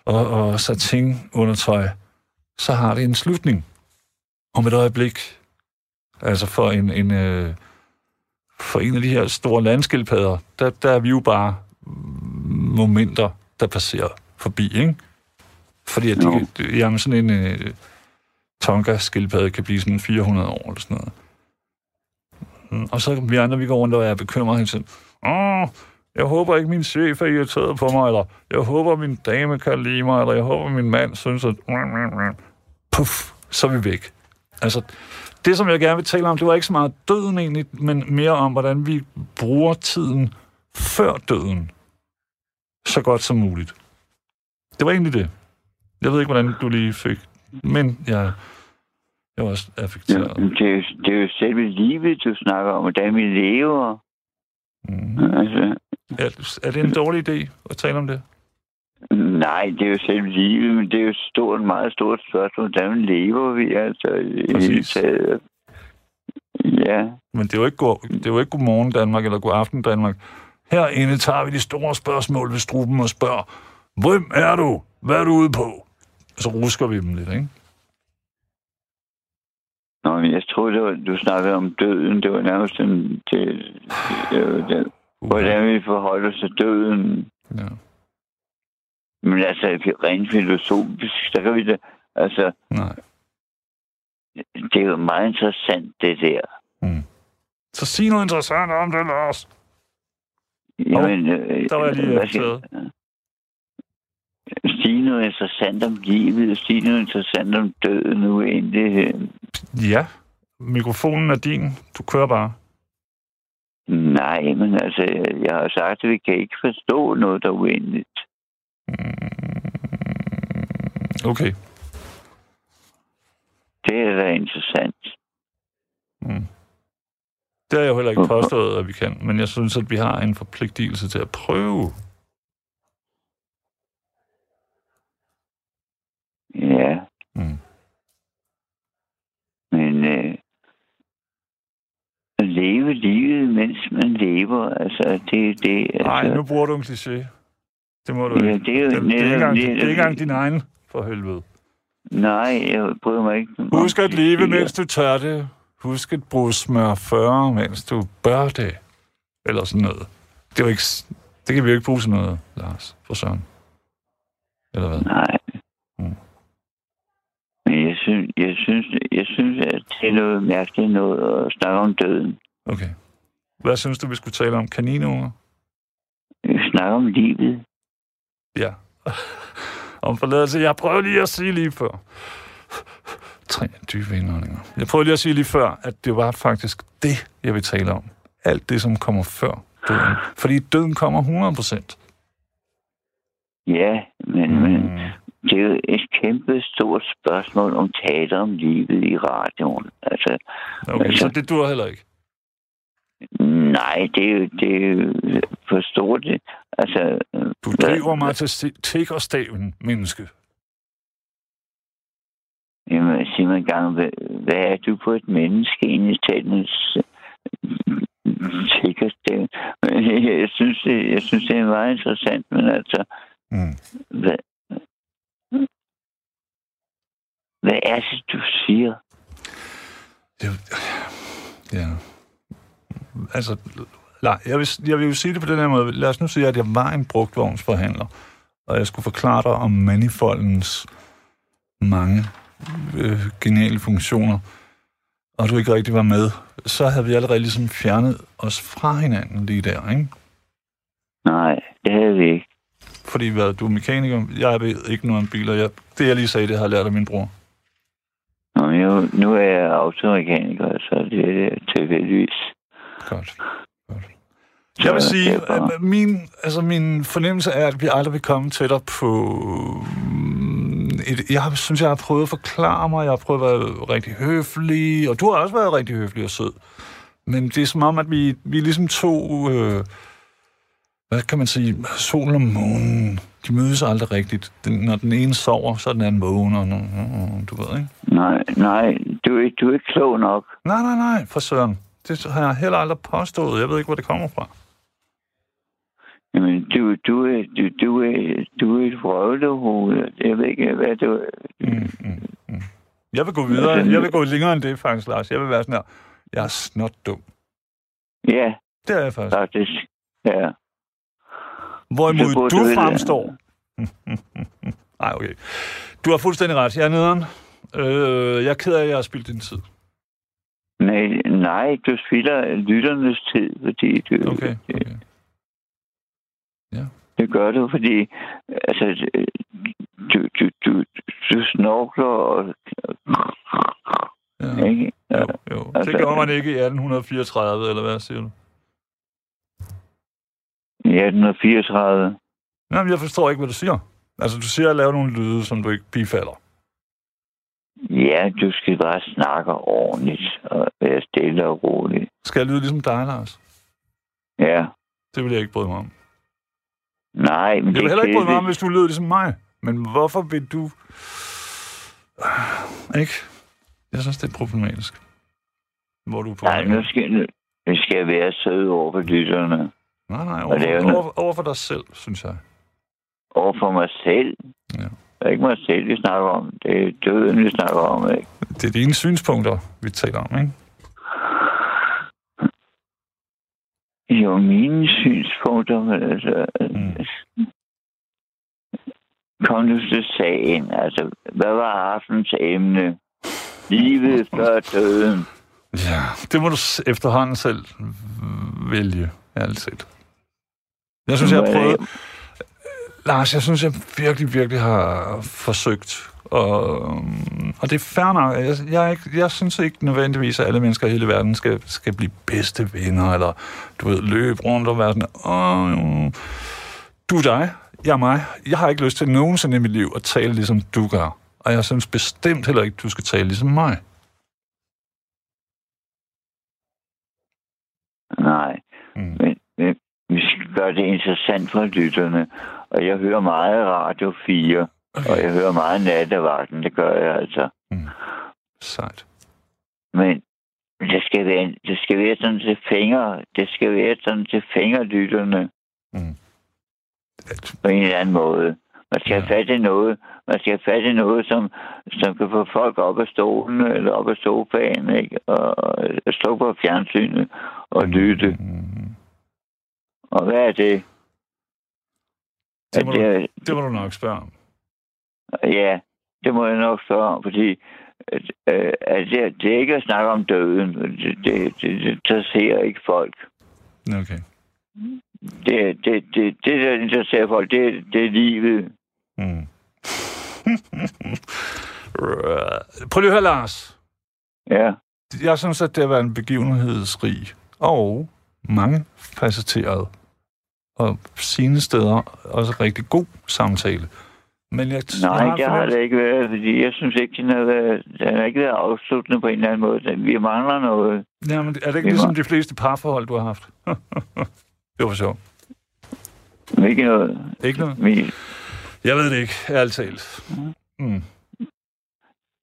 S2: og, og satin undertøj, så har det en slutning om et øjeblik. Altså for en, en, øh, for en af de her store landskildpadder, der, der er vi jo bare momenter, der passerer forbi, ikke? Fordi at de, det- jamen sådan en øh, Tonka-skildpadde kan blive sådan 400 år eller sådan noget. Mm, Og så vi andre, vi går rundt og er bekymrede hele tiden. Åh, jeg håber ikke, min chef er irriteret på mig, eller jeg håber, min dame kan lide mig, eller jeg håber, min mand synes, at... Puff, så er vi væk. Altså, det, som jeg gerne vil tale om, det var ikke så meget døden egentlig, men mere om, hvordan vi bruger tiden før døden så godt som muligt. Det var egentlig det. Jeg ved ikke, hvordan du lige fik, men jeg, jeg var også
S3: Ja,
S2: affekteret.
S3: det, er, jo- det er jo selve livet, du snakker om, hvordan vi lever.
S2: Mm.
S3: Altså,
S2: Er, er det en dårlig idé at tale om det?
S3: nej, det er jo selve livet, men det er jo et stort, meget stort spørgsmål. Hvordan lever vi altså i
S2: Præcis.
S3: taget? Ja,
S2: Men det er jo ikke, god, det er jo ikke godmorgen Danmark eller god aften Danmark. Herinde tager vi de store spørgsmål ved struben og spørger, hvem er du? Hvad er du ude på? Og så rusker vi dem lidt, ikke?
S3: Nå, men jeg troede, det var, du snakkede om døden. Det var nærmest en, det, det, det, det, hvordan vi forholder os til døden.
S2: Ja.
S3: Men altså, rent filosofisk, så kan vi det... Altså,
S2: Nej.
S3: det er jo meget interessant, det der.
S2: Så sig noget interessant om det, Lars.
S3: Jamen, øh,
S2: der var jeg lige
S3: skal- Sige noget interessant om livet, sige noget interessant om døden, uendeligheden.
S2: Ja, mikrofonen er din. Du kører bare.
S3: Nej, men altså, jeg har sagt, at vi kan ikke forstå noget, der er uendeligt.
S2: Okay.
S3: Det er da interessant.
S2: Mm. Det har jeg jo heller ikke påstået, at vi kan, men jeg synes, at vi har en forpligtelse til at prøve.
S3: Ja.
S2: Mm.
S3: Men øh, leve livet, mens man lever, altså, det det...
S2: Nej,
S3: Altså,
S2: nu bruger du en kliché. Det må du
S3: Ja,
S2: ikke.
S3: det er jo
S2: det, det, er ikke engang, det er
S3: netop-
S2: ikke engang din egen, for helvede.
S3: Nej, jeg bryder mig ikke.
S2: Husk at leve, mens du tør det. Husk at bruge smør 40, mens du bør det. Eller sådan noget. Det, er jo ikke, det kan vi jo ikke bruge sådan noget, Lars, for søren. Eller hvad?
S3: Nej. Synes, jeg, synes, jeg synes, at det er noget mærkeligt noget at snakke om døden.
S2: Okay. Hvad synes du, vi skulle tale om? Kaninunger?
S3: Snakke om livet.
S2: Ja. om forladelse. Jeg prøver lige at sige lige før. Tre dybe indåndinger. Jeg prøver lige at sige lige før, at det var faktisk det, jeg vil tale om. Alt det, som kommer før døden. Fordi døden kommer 100 procent.
S3: Ja, men, mm. men. Det er jo et kæmpe stort spørgsmål om tale om livet i radioen. Altså,
S2: Okay, så det dur heller ikke.
S3: nej, det er jo, det er jo for stort. det. Altså,
S2: Du
S3: hvad-
S2: driver mig til tiggerstaven, menneske.
S3: Jamen, sig mig engang, hvad, hvad er du på et menneske egentlig talens sikkert det. Jeg synes, det, jeg synes, det er meget interessant, men altså,
S2: Mm.
S3: hvad, hvad er det, du siger?
S2: Det, ja. Altså, nej, jeg vil, jeg vil jo sige det på den her måde. Lad os nu sige, at jeg var en brugtvognsforhandler, og jeg skulle forklare dig om manifoldens mange øh, geniale funktioner, og du ikke rigtig var med, så havde vi allerede ligesom fjernet os fra hinanden lige der, ikke?
S3: Nej, det havde vi ikke.
S2: Fordi hvad, du er mekaniker, jeg ved ikke noget om biler. Jeg, det, jeg lige sagde, det har jeg lært af min bror.
S3: Nå, jo, nu er jeg automekaniker, så det er tilfældigvis.
S2: Godt. Godt. Jeg vil sige, at min, altså min fornemmelse er, at vi aldrig vil komme tættere på... mm, Et, jeg har- synes, jeg har prøvet at forklare mig, jeg har prøvet at være rigtig høflig, og du har også været rigtig høflig og sød. Men det er som om, at vi, vi er ligesom to... Øh, hvad kan man sige? Solen og månen. De mødes aldrig rigtigt. Den, når den ene sover, så er den anden vågen, og du ved, ikke?
S3: Nej, nej, du, er- du er ikke klog nok.
S2: Nej, nej, nej, for søren. Det har jeg heller aldrig påstået. Jeg ved ikke, hvor det kommer fra.
S3: Jamen, du, du, er, du, du, er, du er et vrøvlehoved. Jeg ved ikke, hvad du.
S2: Mm, mm, mm. Jeg vil gå videre. Jeg vil gå længere end det, faktisk, Lars. Jeg vil være sådan her. Jeg er snot dum.
S3: Ja,
S2: Det er jeg faktisk.
S3: faktisk. Ja.
S2: Hvorimod du fremstår... Nej, okay. Du har fuldstændig ret. Jeg er nederen. Øh, jeg er ked af, at jeg har spildt din tid.
S3: Nej, nej, du spilder lytternes tid, fordi du,
S2: Okay, okay.
S3: det gør du, fordi altså, du, du, du, du snorkler og...
S2: Ja.
S3: Ikke?
S2: Jo, jo. Det
S3: Altså-
S2: gjorde man ikke i 1834, eller hvad siger du?
S3: I 1834.
S2: Nej, men jeg forstår ikke, hvad du siger. Altså, du siger at lave nogle lyde, som du ikke bifalder.
S3: Ja, du skal bare snakke ordentligt og være stille og rolig.
S2: Skal jeg lyde ligesom dig, Lars?
S3: Ja.
S2: Det vil jeg ikke bryde mig om.
S3: Nej, men
S2: Jeg
S3: det
S2: vil
S3: er
S2: heller ikke bryde mig om, hvis du lyder ligesom mig. Men hvorfor vil du... Ikke? Jeg synes, det er problematisk. Hvor du er på
S3: Nej, nu skal, nu skal jeg være sød over for lytterne.
S2: Nej, nej
S3: er jo
S2: over,
S3: noget-
S2: over, over for dig selv, synes jeg.
S3: Over for mig selv.
S2: Ja.
S3: Det er ikke mig selv, vi snakker om. Det er døden, vi snakker om, ikke?
S2: Det er dine synspunkter, vi taler om, ikke?
S3: Jo, mine synspunkter, men altså...
S2: Mm.
S3: Kom nu til sagen. Altså, hvad var aftens emne? Livet før døden.
S2: Ja, det må du efterhånden selv vælge, ærligt set. Jeg synes, jeg har prøvet... Lars, jeg synes, jeg virkelig, virkelig har forsøgt. Og, og det er fair nok. Jeg, jeg, ikke, jeg synes ikke nødvendigvis, at alle mennesker i hele verden skal, skal blive bedste venner, eller du ved, løbe rundt og være sådan, Åh, du er dig, jeg er mig. Jeg har ikke lyst til nogensinde i mit liv at tale ligesom du gør. Og jeg synes bestemt heller ikke, du skal tale ligesom mig.
S3: Nej,
S2: Mm.
S3: men, gøre det interessant for lytterne. Og jeg hører meget Radio 4, og jeg hører meget nattevagten. Det gør jeg altså.
S2: Sejt.
S3: Men det skal være, det skal være sådan til fingre. Det skal være sådan til fingerlytterne
S2: Mm.
S3: på en eller anden måde. Man skal
S2: Ja.
S3: have fat i noget. Man skal have fat i noget, som, som kan få folk op af stolen eller op af sofaen, ikke? Og, og stå på fjernsynet og lytte.
S2: Mm.
S3: Og hvad er det?
S2: Det må, du,
S3: det,
S2: det må du nok spørge om.
S3: Ja, det må jeg nok spørge om, fordi at, øh, at det, det er ikke at snakke om døden. Det, det, det, det interesserer ikke folk.
S2: Okay.
S3: Det, det, det, det der interesserer folk, det, det er livet.
S2: Mm. Prøv lige at høre, Lars.
S3: Ja,
S2: Jeg synes, at det har været en begivenhedsrig og mange facetteret og sine steder også rigtig god samtale. Men jeg,
S3: nej,
S2: har
S3: det har det ikke været, fordi jeg synes ikke, den har, været, den har ikke været afsluttende på en eller anden måde. Vi mangler noget.
S2: Jamen, er det ikke
S3: Det var-
S2: ligesom de fleste parforhold, du har haft? det var sjovt.
S3: Ikke noget.
S2: Ikke noget?
S3: Vi,
S2: Jeg ved det ikke, ærligt talt. Mm.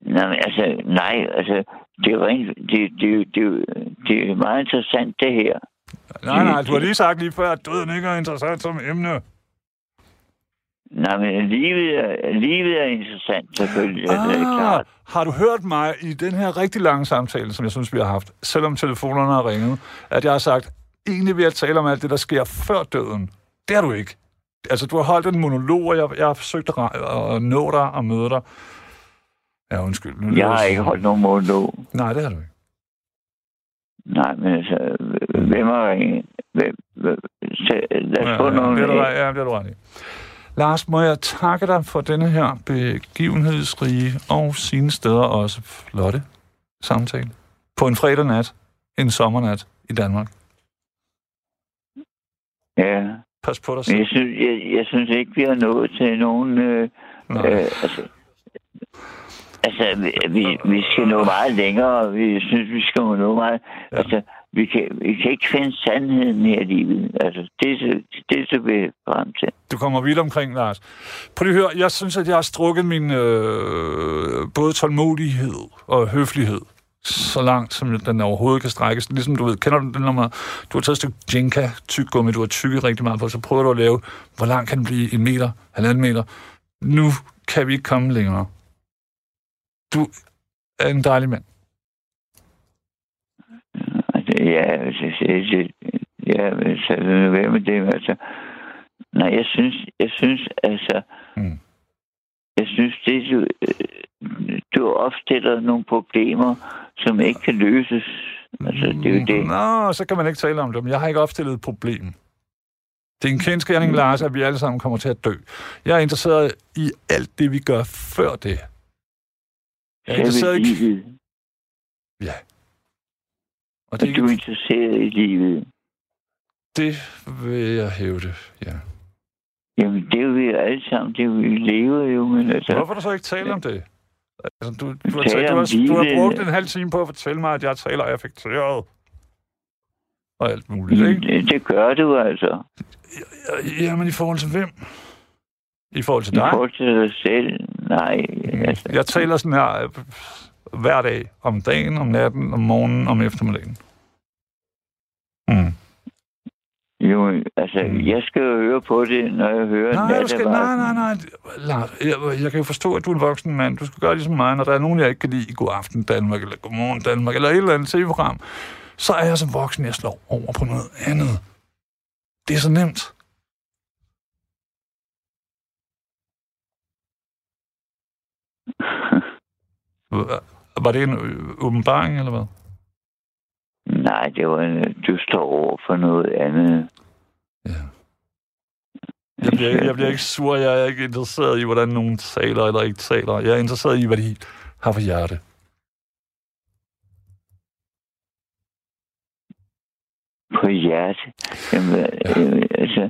S3: nej, men altså, nej, altså, det er, rent, det, det, det, det er meget interessant, det her.
S2: Nej, nej, du har lige sagt lige før, at døden ikke er interessant som emne.
S3: Nej, men livet er, livet er interessant, selvfølgelig. Ah. Det er
S2: Ah,
S3: klart.
S2: har du hørt mig i den her rigtig lange samtale, som jeg synes, vi har haft, selvom telefonerne har ringet, at jeg har sagt, egentlig vil jeg tale om alt det, der sker før døden. Det har du ikke. Altså, du har holdt en monolog, og jeg, jeg har forsøgt at, at nå dig og møde dig. Ja, undskyld. Nu
S3: Jeg har ikke holdt nogen monolog.
S2: Nej, det har du ikke.
S3: Nej, men altså, hvem har ringet? Hvem, hvem, så, lad os
S2: Ja,
S3: få
S2: ja,
S3: nogle...
S2: det er du, ja, det er du ret i. Lars, må jeg takke dig for denne her begivenhedsrige og sine steder også flotte samtale. På en fredag nat, en sommernat i Danmark.
S3: Ja,
S2: Pas på dig selv.
S3: jeg synes, jeg, jeg synes ikke, vi har nået til nogen... Øh,
S2: Nej.
S3: øh, altså, altså vi, vi, skal nå meget længere. Vi synes, vi skal nå meget...
S2: Ja.
S3: Altså, vi kan, vi kan ikke finde sandheden her i livet. Altså, det er det er så vi frem til.
S2: Du kommer vidt omkring, Lars. Prøv lige at høre, jeg synes, at jeg har strukket min øh, både tålmodighed og høflighed så langt, som den overhovedet kan strækkes. Ligesom du ved, kender du den, når man, du har taget et stykke Jenka tyggegummi, du har tykket rigtig meget på, så prøver du at lave, hvor langt kan den blive? En meter? Halvanden meter? Nu kan vi ikke komme længere. Du er en dejlig mand.
S3: Altså, ja, altså, det, det, ja, så nu være med det. Altså, nej, jeg synes, jeg synes, altså,
S2: Mm.
S3: jeg synes, det du, øh, du opstiller nogle problemer, som ikke kan løses. Altså, det er jo det.
S2: Nå, så kan man ikke tale om det, men jeg har ikke opstillet et problem. Det er en kendskærning, Lars, at vi alle sammen kommer til at dø. Jeg er interesseret i alt det, vi gør før det. Jeg er interesseret i...
S3: Livet.
S2: Ja. Og det,
S3: Er
S2: er
S3: du
S2: ikke,
S3: interesseret i livet?
S2: det vil jeg hævde, ja.
S3: Jamen, det er jo vi alle sammen. Det er vi lever jo, men altså...
S2: Hvorfor du så ikke tale om det? Altså, du, du, har, talt, du, har, du har brugt en halv time på at fortælle mig, at jeg taler affekteret. Og alt muligt, ikke?
S3: Det, det gør du altså.
S2: Jamen, i forhold til hvem? I forhold til
S3: I
S2: dig?
S3: forhold til dig selv. Nej, altså...
S2: Jeg taler sådan her, øh, hver dag. Om dagen, om natten, om morgenen, om eftermiddagen. Mm.
S3: Jo, altså,
S2: Mm.
S3: jeg skal jo høre på det, når jeg hører
S2: Nej, du skal, nej, nej, nej. Jeg, jeg kan jo forstå, at du er en voksen mand. Du skal gøre ligesom mig, når der er nogen, jeg ikke kan lide i God Aften Danmark, eller Godmorgen Danmark, eller et eller andet tv-program. Så er jeg som voksen, jeg slår over på noget andet. Det er så nemt. Var det en øh, åbenbaring, eller hvad?
S3: Nej, det var en, du står over for noget andet.
S2: Ja. Jeg bliver, jeg bliver ikke sur, jeg er ikke interesseret i, hvordan nogen taler eller ikke taler. Jeg er interesseret i, hvad de har for hjerte.
S3: På hjerte. Jamen, øh, altså,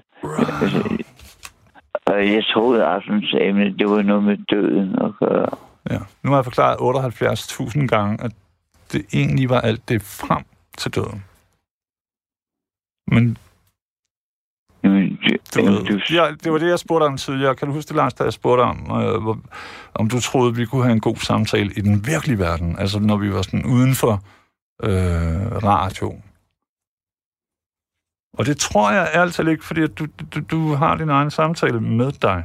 S3: altså, og jeg troede, at aftens emne, det var noget med døden at gøre.
S2: Ja. Nu har jeg forklaret 78.000 gange, at det egentlig var alt det frem til døden. Men
S3: Jamen, du,
S2: du
S3: jamen,
S2: ja, det var det, jeg spurgte om tidligere. Kan du huske det, Lars, da jeg spurgte om, øh, hvor, om du troede, vi kunne have en god samtale i den virkelige verden? Altså, når vi var sådan uden for øh, radio. Og det tror jeg altid ikke, fordi du, du, du har din egen samtale med dig.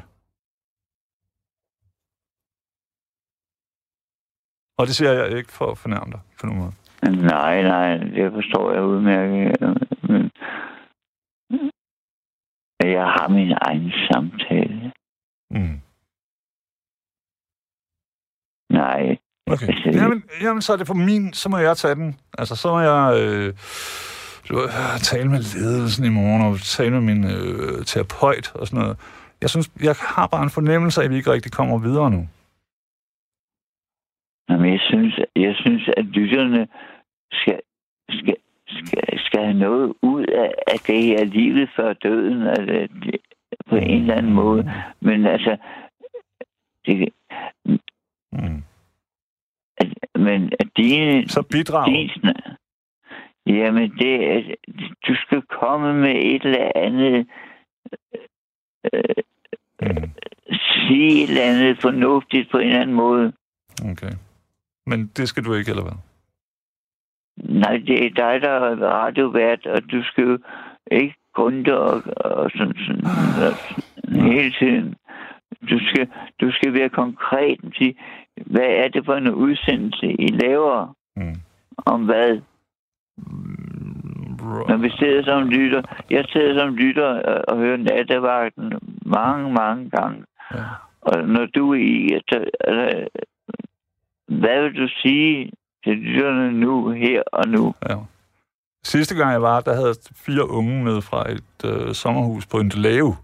S2: Og det siger jeg ikke for at fornærme dig på nogen måde.
S3: nej, nej, det forstår jeg udmærket. Men jeg har min egen samtale.
S2: Mm.
S3: Nej,
S2: Okay.
S3: Altså,
S2: Jamen, jamen, så er det for min, så må jeg tage den. Altså, så må jeg øh, øh, tale med ledelsen i morgen, og tale med min øh, terapeut og sådan noget. Jeg synes, jeg har bare en fornemmelse af, at vi ikke rigtig kommer videre nu.
S3: Jamen, jeg synes, jeg synes, at lytterne skal, skal, skal, skal have noget ud af, af det her livet før døden, altså, på en eller anden måde. Men altså, det,
S2: Mm.
S3: at, men at dine,
S2: Så bidrag.
S3: din, snak- jamen, det, du skal komme med et eller andet, øh,
S2: Mm.
S3: sige et eller andet fornuftigt på en eller anden måde.
S2: Okay. Men det skal du ikke, eller hvad?
S3: Nej, det er dig, der er radiovært, og du skal jo ikke grunde og, og sådan, sådan, sådan hele tiden. Du skal, du skal være konkret og sige, hvad er det for en udsendelse, I laver
S2: Mm.
S3: om hvad?
S2: Mm,
S3: Når vi sidder som lytter, jeg sidder som lytter og, og hører nattevagten mange, mange gange.
S2: Ja.
S3: Og når du er i, så, altså, hvad vil du sige til dyrene nu, her og nu?
S2: Ja. Sidste gang jeg var, der havde jeg fire unge med fra et øh, sommerhus på en lave.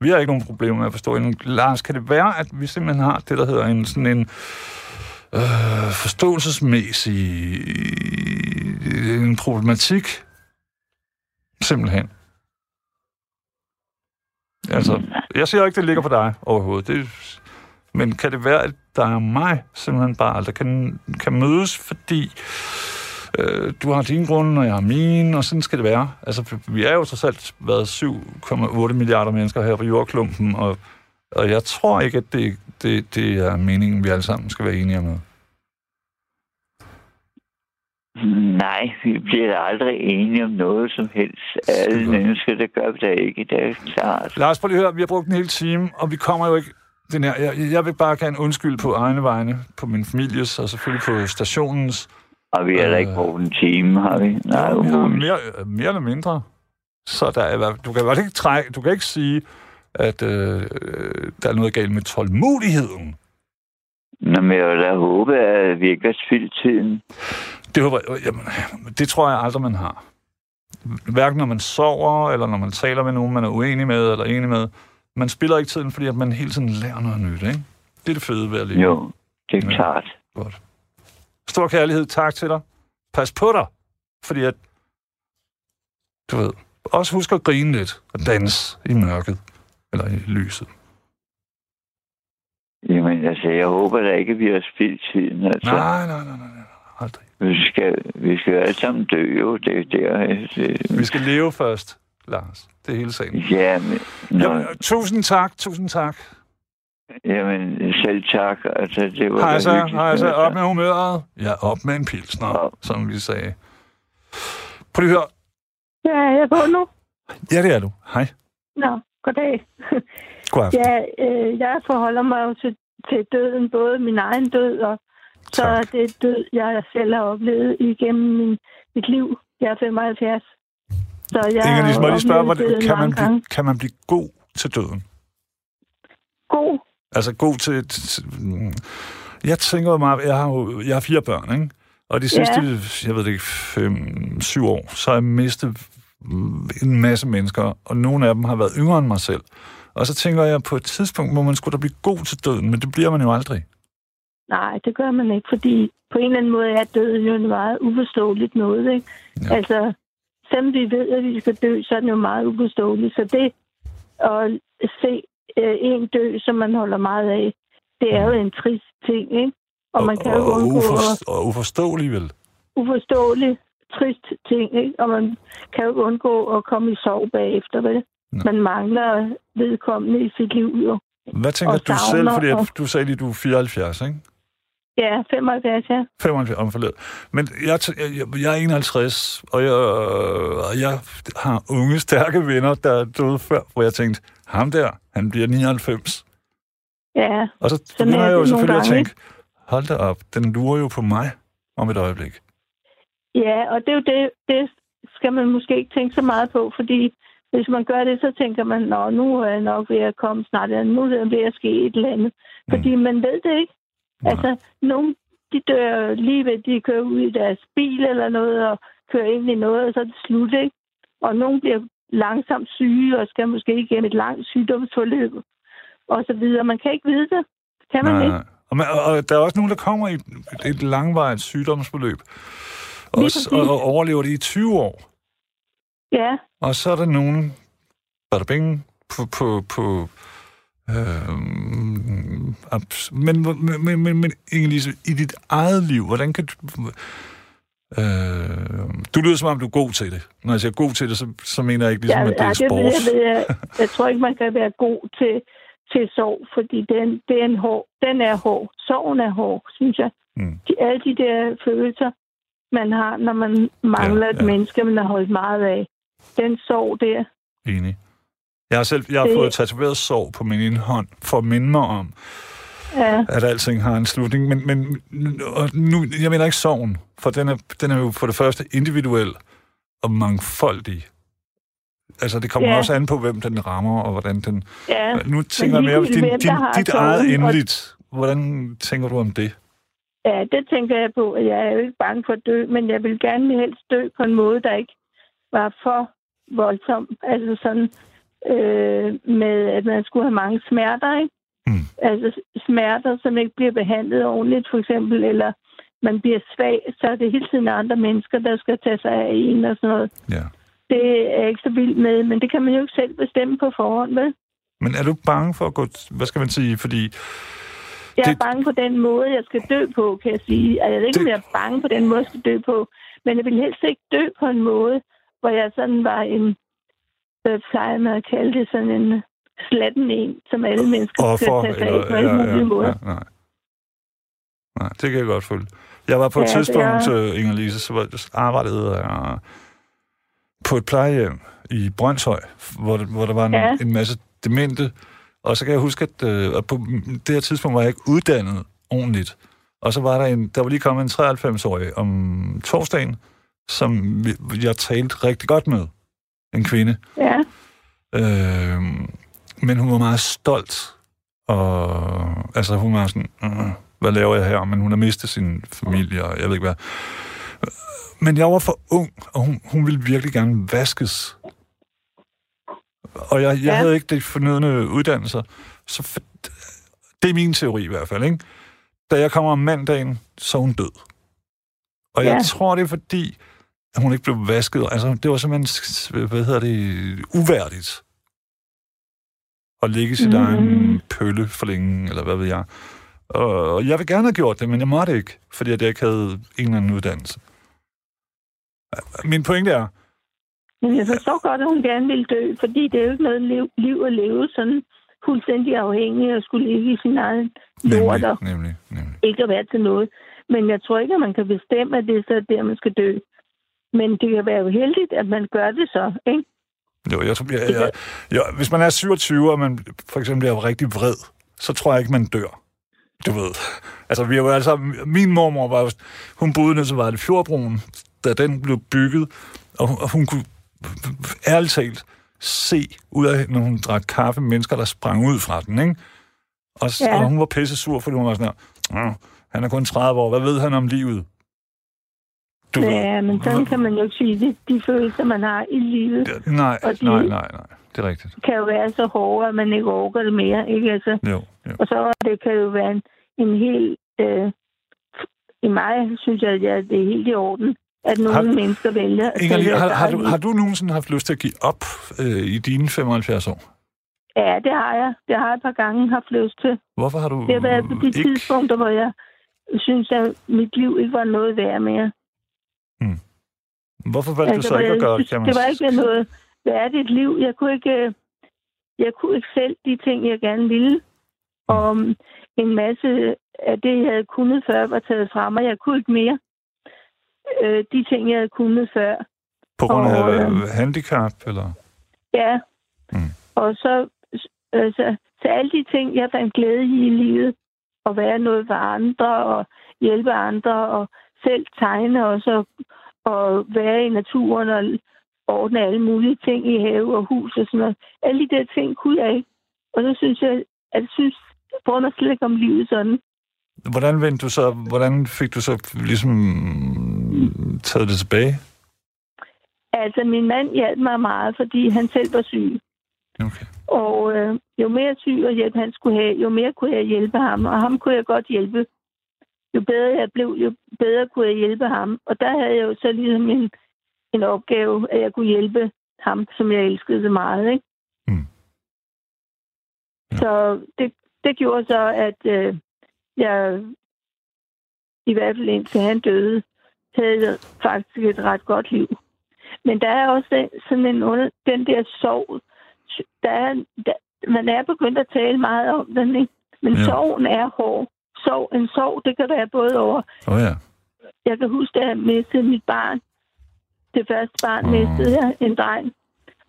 S2: Vi har ikke nogen problemer med at forstå hinanden. Lars, kan det være, at vi simpelthen har det, der hedder en sådan en øh, forståelsesmæssig øh, en problematik? Simpelthen. Altså, jeg siger ikke, det ligger på dig overhovedet. Det, men kan det være, at der er mig simpelthen bare, der kan, kan mødes, fordi øh, du har dine grunde, og jeg har mine, og sådan skal det være. Altså, vi er jo trods alt været 7,8 milliarder mennesker her på jordklumpen, og, og jeg tror ikke, at det, det, det er meningen, vi alle sammen skal være enige om noget.
S3: Nej, vi bliver aldrig enige om noget som helst. Alle mennesker, det gør da ikke. Det er klart.
S2: Lars, prøv lige at høre, vi har brugt en hel time, og vi kommer jo ikke... Den her, jeg, jeg vil bare gerne undskyld på egne vegne, på min families, og selvfølgelig på stationens.
S3: Og vi har da ikke
S2: Øh.
S3: brugt en time, har vi? Nej,
S2: Jo, vi har mere, øh, mere eller mindre. Så der er, du kan godt ikke trække, du kan ikke sige, at øh, øh, der er noget galt med tålmodigheden.
S3: Nå, men jeg vil da håbe, at vi ikke har spildt tiden.
S2: Det, håber, jeg- jamen, det tror jeg aldrig, man har. Hverken når man sover, eller når man taler med nogen, man er uenig med, eller enig med. Man spiller ikke tiden, fordi at man hele tiden lærer noget nyt, ikke? Det er det fede ved at leve.
S3: Jo, det er
S2: Ja.
S3: klart.
S2: Godt. Stor kærlighed, tak til dig. Pas på dig, fordi at, du ved, også husk at grine lidt og danse i mørket, eller i lyset.
S3: Jamen, altså, jeg håber da ikke, at vi har spildt tiden. Altså,
S2: Nej, nej, nej, nej, nej, aldrig.
S3: vi skal, vi skal alle sammen dø, jo. Det er der. Det,
S2: Vi skal leve først, Lars. Det er hele sagen.
S3: ja, men... Nå,
S2: Jamen, tusind tak, tusind tak.
S3: Jamen, selv tak. Altså, det var
S2: Hej så, hej så, op med humøret. Ja, op med en pilsner,
S3: Ja.
S2: som vi sagde. Prøv lige at høre.
S4: Ja, jeg er på nu.
S2: Ja, det er du. Hej.
S4: Nå, goddag.
S2: God aften.
S4: Ja, øh, jeg forholder mig jo til, til døden, både min egen død og så
S2: Tak.
S4: det død, jeg selv har oplevet igennem min, mit liv. Jeg er 75. Så jeg
S2: Inger må jeg lige spørge, hvordan, kan, man blive, kan man blive god til døden?
S4: God.
S2: Altså god til... til, mm, jeg tænker meget... Jeg har jo jeg har fire børn, ikke? Og de sidste, jeg ved det ikke, fem, syv år, så har jeg mistet en masse mennesker, og nogle af dem har været yngre end mig selv. Og så tænker jeg, på et tidspunkt må man skulle da blive god til døden, men det bliver man jo aldrig.
S4: Nej, det gør man ikke, fordi på en eller anden måde er døden jo noget meget uforståeligt noget, ikke?
S2: Ja.
S4: Ja. Altså, selvom vi ved, at vi skal dø, så er det jo meget uforståeligt. Så det at se øh, en dø, som man holder meget af, det er jo en trist ting, ikke? Og man kan jo
S2: og,
S4: undgå at
S2: uforst- og uforståelig vel.
S4: uforståelig, trist ting, ikke? Og man kan jo undgå at komme i sorg bagefter, vel?
S2: Nå.
S4: Man mangler vedkommende i sit liv, jo.
S2: Hvad tænker
S4: Og
S2: du selv, fordi
S4: og-
S2: du sagde lige, du er 74, ikke?
S4: Ja, 75, ja.
S2: 75 om. Men jeg, jeg, jeg er 51, og jeg, og jeg har unge, stærke venner, der er døde før, hvor jeg tænkte, ham der, han bliver 99.
S4: Ja,
S2: Og så begynder
S4: er
S2: jeg jo selvfølgelig at
S4: gange,
S2: tænke, hold da op, den lurer jo på mig om et øjeblik.
S4: Ja, og det er jo det, det skal man måske ikke tænke så meget på, fordi hvis man gør det, så tænker man, Nå, nu er jeg nok ved at komme snart, eller nu er der ved at ske et eller andet. Fordi man ved det ikke.
S2: Nej.
S4: Altså, nogle, de dør lige ved, de kører ud i deres bil eller noget, og kører ind i noget, og så er det slut, ikke? Og nogle bliver langsomt syge, og skal måske igennem et langt sygdomsforløb, og så videre. Man kan ikke vide det. Kan man
S2: Nej,
S4: ikke?
S2: Og, man, og, der er også nogen, der kommer i et, et langvarigt sygdomsforløb, og, og, og overlever det i 20 år.
S4: Ja,
S2: Og så er der nogen, der er på, på, på øh, men, men, men, men, men Inge-Lise, i dit eget liv, hvordan kan du... Øh, du lyder som om, du er god til det. Når jeg siger god til det, så, så mener jeg ikke ligesom,
S4: ja,
S2: at det er sport.
S4: det ved jeg, jeg, jeg tror ikke, man kan være god til, til sorg, fordi den, det er en hård, den er hård. Sorgen er hård, synes jeg.
S2: Mm.
S4: De, alle de der følelser, man har, når man mangler
S2: Ja,
S4: ja, et menneske, man har holdt meget af. Den sorg der.
S2: Enig. Jeg har selv jeg har
S4: Det-
S2: fået tatoveret sorg på min ene hånd, for at minde mig om,
S4: Ja,
S2: at alting har en slutning. Men, men og nu, jeg mener ikke sorgen, for den er, den er jo for det første individuel og mangfoldig. Altså, det kommer
S4: Ja.
S2: også an på, hvem den rammer, og hvordan den...
S4: ja.
S2: Nu tænker jeg mere om din, din, dit eget
S4: og-
S2: endeligt. Hvordan tænker du om det?
S4: Ja, det tænker jeg på. Jeg er jo ikke bange for at dø, men jeg vil gerne helst dø på en måde, der ikke var for voldsom. Altså sådan øh, med, at man skulle have mange smerter, ikke?
S2: Mm.
S4: Altså smerter, som ikke bliver behandlet ordentligt, for eksempel, eller man bliver svag, så er det hele tiden andre mennesker, der skal tage sig af en og sådan noget.
S2: Ja.
S4: Det er jeg ikke så vild med, men det kan man jo ikke selv bestemme på forhånd, vel?
S2: Men er du bange for at gå... Hvad skal man sige? Fordi...
S4: Jeg er
S2: Det-
S4: bange på den måde, jeg skal dø på, kan jeg sige. Altså, jeg ved ikke, om
S2: Det-
S4: jeg er bange på den måde, jeg skal dø på. Men jeg vil helst ikke dø på en måde, hvor jeg sådan var en, hvad plejer man at kalde det, sådan en slatten en, som alle mennesker skal
S2: Offer,
S4: tage sig af på alle
S2: Ja,
S4: mulige
S2: ja,
S4: måder.
S2: ja, nej. Nej, det kan jeg godt følge. Jeg var på et
S4: Ja,
S2: tidspunkt,
S4: det
S2: ja. Inger-Lise, så var, arbejdede jeg på et plejehjem i Brøndshøj, hvor, der- hvor der var en,
S4: Ja.
S2: en masse demente. Og så kan jeg huske, at, øh, på det her tidspunkt var jeg ikke uddannet ordentligt. Og så var der en, der var lige kommet en 93-årig om torsdagen, som jeg talte rigtig godt med. En kvinde.
S4: Ja,
S2: Øh, men hun var meget stolt. Og altså, hun var sådan, øh, hvad laver jeg her? Men hun har mistet sin familie, og jeg ved ikke hvad. Men jeg var for ung, og hun, hun ville virkelig gerne vaskes. Og jeg, jeg
S4: Ja.
S2: havde ikke de fornødne uddannelser. Så for, det er min teori i hvert fald, ikke? Da jeg kommer om mandagen, så er hun død. Og jeg
S4: Ja.
S2: tror, det er fordi, at hun ikke blev vasket. Altså, det var simpelthen, hvad hedder det, uværdigt. At ligge i sit mm. Egen pølle for længe, eller hvad ved jeg. Og jeg vil gerne have gjort det, men jeg måtte ikke, fordi jeg ikke havde en eller anden uddannelse. Min pointe er,
S4: men jeg forstår godt, at hun gerne vil dø, fordi det er jo ikke noget liv, liv at leve sådan fuldstændig afhængig og skulle ligge i sin egen lort og
S2: nemlig, nemlig.
S4: ikke at være til noget. Men jeg tror ikke, at man kan bestemme, at det er så der, man skal dø. Men det kan være uheldigt, at man gør det så, ikke?
S2: Jo, jeg, tror, jeg, jeg, jeg, hvis man er 27, og man for eksempel bliver rigtig vred, så tror jeg ikke, man dør. Du ved. Altså, vi har jo altså, min mormor var, hun boede nede til Vejle Fjordbroen, da den blev bygget, og, og hun kunne ærligt talt se ud af, når hun drak kaffe, mennesker, der sprang ud fra den, ikke? Og, ja. Og hun var pisse sur, fordi hun var sådan her, "Åh, han er kun 30 år, hvad ved han om livet? Du ved.
S4: Ja, men sådan kan man jo ikke sige det. De følelser, man har i livet,
S2: Nej,
S4: Og de-
S2: nej, nej, nej. Det er rigtigt.
S4: kan jo være så hårde, at man ikke overgår det mere, ikke? Altså,
S2: Jo, jo.
S4: og så det kan jo være en, en helt... Øh, I mig synes jeg, at det er helt i orden, at nogle
S2: Har-
S4: mennesker vælger at
S2: Inger,
S4: tage
S2: har, har, du, har du nogensinde haft lyst til at give op øh, i dine 75 år?
S4: Ja, det har jeg. Det har jeg et par gange haft lyst til.
S2: Hvorfor har du
S4: Det har været på de
S2: ikke...
S4: tidspunkter, hvor jeg synes, at mit liv ikke var noget værd mere.
S2: Hvorfor valgte du så ikke at gøre det, kan man
S4: det var ikke noget værdigt liv. Jeg kunne ikke, øh, jeg kunne ikke selv de ting, jeg gerne ville. Og um, en masse af det, jeg havde kunnet før, var taget fra mig. Jeg kunne ikke mere. Øh, de ting, jeg havde kunnet før.
S2: På grund af
S4: og,
S2: øh, handicap, eller?
S4: Ja.
S2: Mm.
S4: Og så, øh, så, så alle de ting, jeg fandt glæde i i livet, at være noget for andre, og hjælpe andre, og selv tegne også, og, og være i naturen, og ordne alle mulige ting i have og hus og sådan noget. Alle de der ting kunne jeg ikke. Og så synes jeg, at jeg synes, jeg bruger mig slet ikke om livet sådan.
S2: Hvordan vendte du så, hvordan fik du så ligesom taget det tilbage?
S4: Altså, min mand hjalp mig meget, fordi han selv var syg.
S2: Okay.
S4: Og øh, jo mere syg og hjælp han skulle have, jo mere kunne jeg hjælpe ham. Og ham kunne jeg godt hjælpe. Jo bedre jeg blev, jo bedre kunne jeg hjælpe ham. Og der havde jeg jo så ligesom en, en opgave, at jeg kunne hjælpe ham, som jeg elskede så meget. Ikke?
S2: Mm. Ja.
S4: Så det, det gjorde så, at øh, jeg i hvert fald indtil han døde, havde jeg faktisk et ret godt liv. Men der er også den, sådan en under, den der sorg. Der er, der, man er begyndt at tale meget om den, ikke? Men
S2: ja.
S4: sorgen er hård. Sorg, en sorg, det kan være både over...
S2: Oh, ja.
S4: Jeg kan huske, at jeg mistede mit barn. Det første barn oh. mistede jeg, en dreng.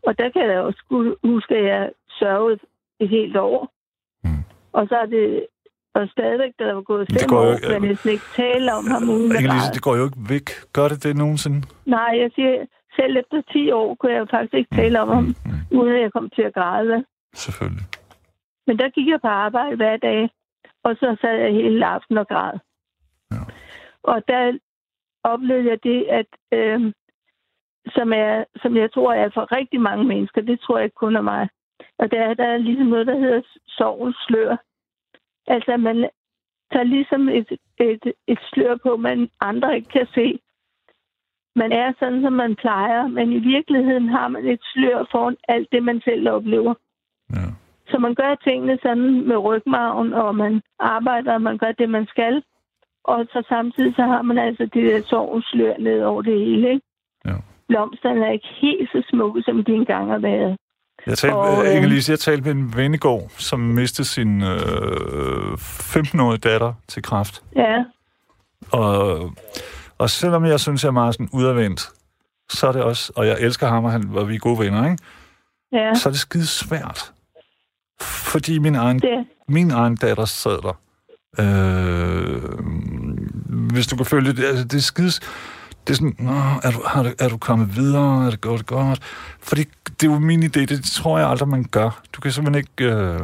S4: Og der kan jeg også huske, at jeg sørgede et helt år.
S2: Mm.
S4: Og så er det... Og stadigvæk, da der var gået fem
S2: går jo
S4: år, kan jeg næsten ikke tale om ham uden
S2: Inge-Lise, det går jo ikke væk. Gør det det nogensinde?
S4: Nej, jeg siger, selv efter 10 år kunne jeg jo faktisk ikke tale om ham,
S2: Mm,
S4: uden at jeg kom til at græde.
S2: selvfølgelig.
S4: Men der gik jeg på arbejde hver dag, og så sad jeg hele aften og græd.
S2: Ja.
S4: Og der oplevede jeg det, at øh, som, er, som jeg tror er for rigtig mange mennesker, det tror jeg ikke kun er mig. Og der, er- der er ligesom noget, der hedder sovens slør. Altså, man tager ligesom et, et, et slør på, man andre ikke kan se. Man er sådan, som man plejer, men i virkeligheden har man et slør foran alt det, man selv oplever.
S2: Ja.
S4: Så man gør tingene sådan med rygmarven, og man arbejder, og man gør det, man skal. Og så samtidig så har man altså det der sovslør ned over det hele. Ikke?
S2: Ja.
S4: Blomsterne er ikke helt så smukke, som de engang har været.
S2: Jeg talte,
S4: Og,
S2: og,
S4: øh,
S2: Inge-Lise, jeg talte med en ven i går, som mistede sin øh, 15-årige datter til kræft.
S4: Ja,
S2: Og, og selvom jeg synes, jeg er meget sådan udadvendt, så er det også, og jeg elsker ham, og, han, og vi er gode venner, ikke?
S4: ja.
S2: så er det skide svært. Fordi min egen,
S4: Det,
S2: min egen datter sad der. Øh, hvis du kan følge det, altså det er skide... Det er sådan, Nå, er, du, har du, er du kommet videre? Er det gået godt? Fordi det er jo min idé, det tror jeg aldrig, man gør. Du kan simpelthen ikke... Øh,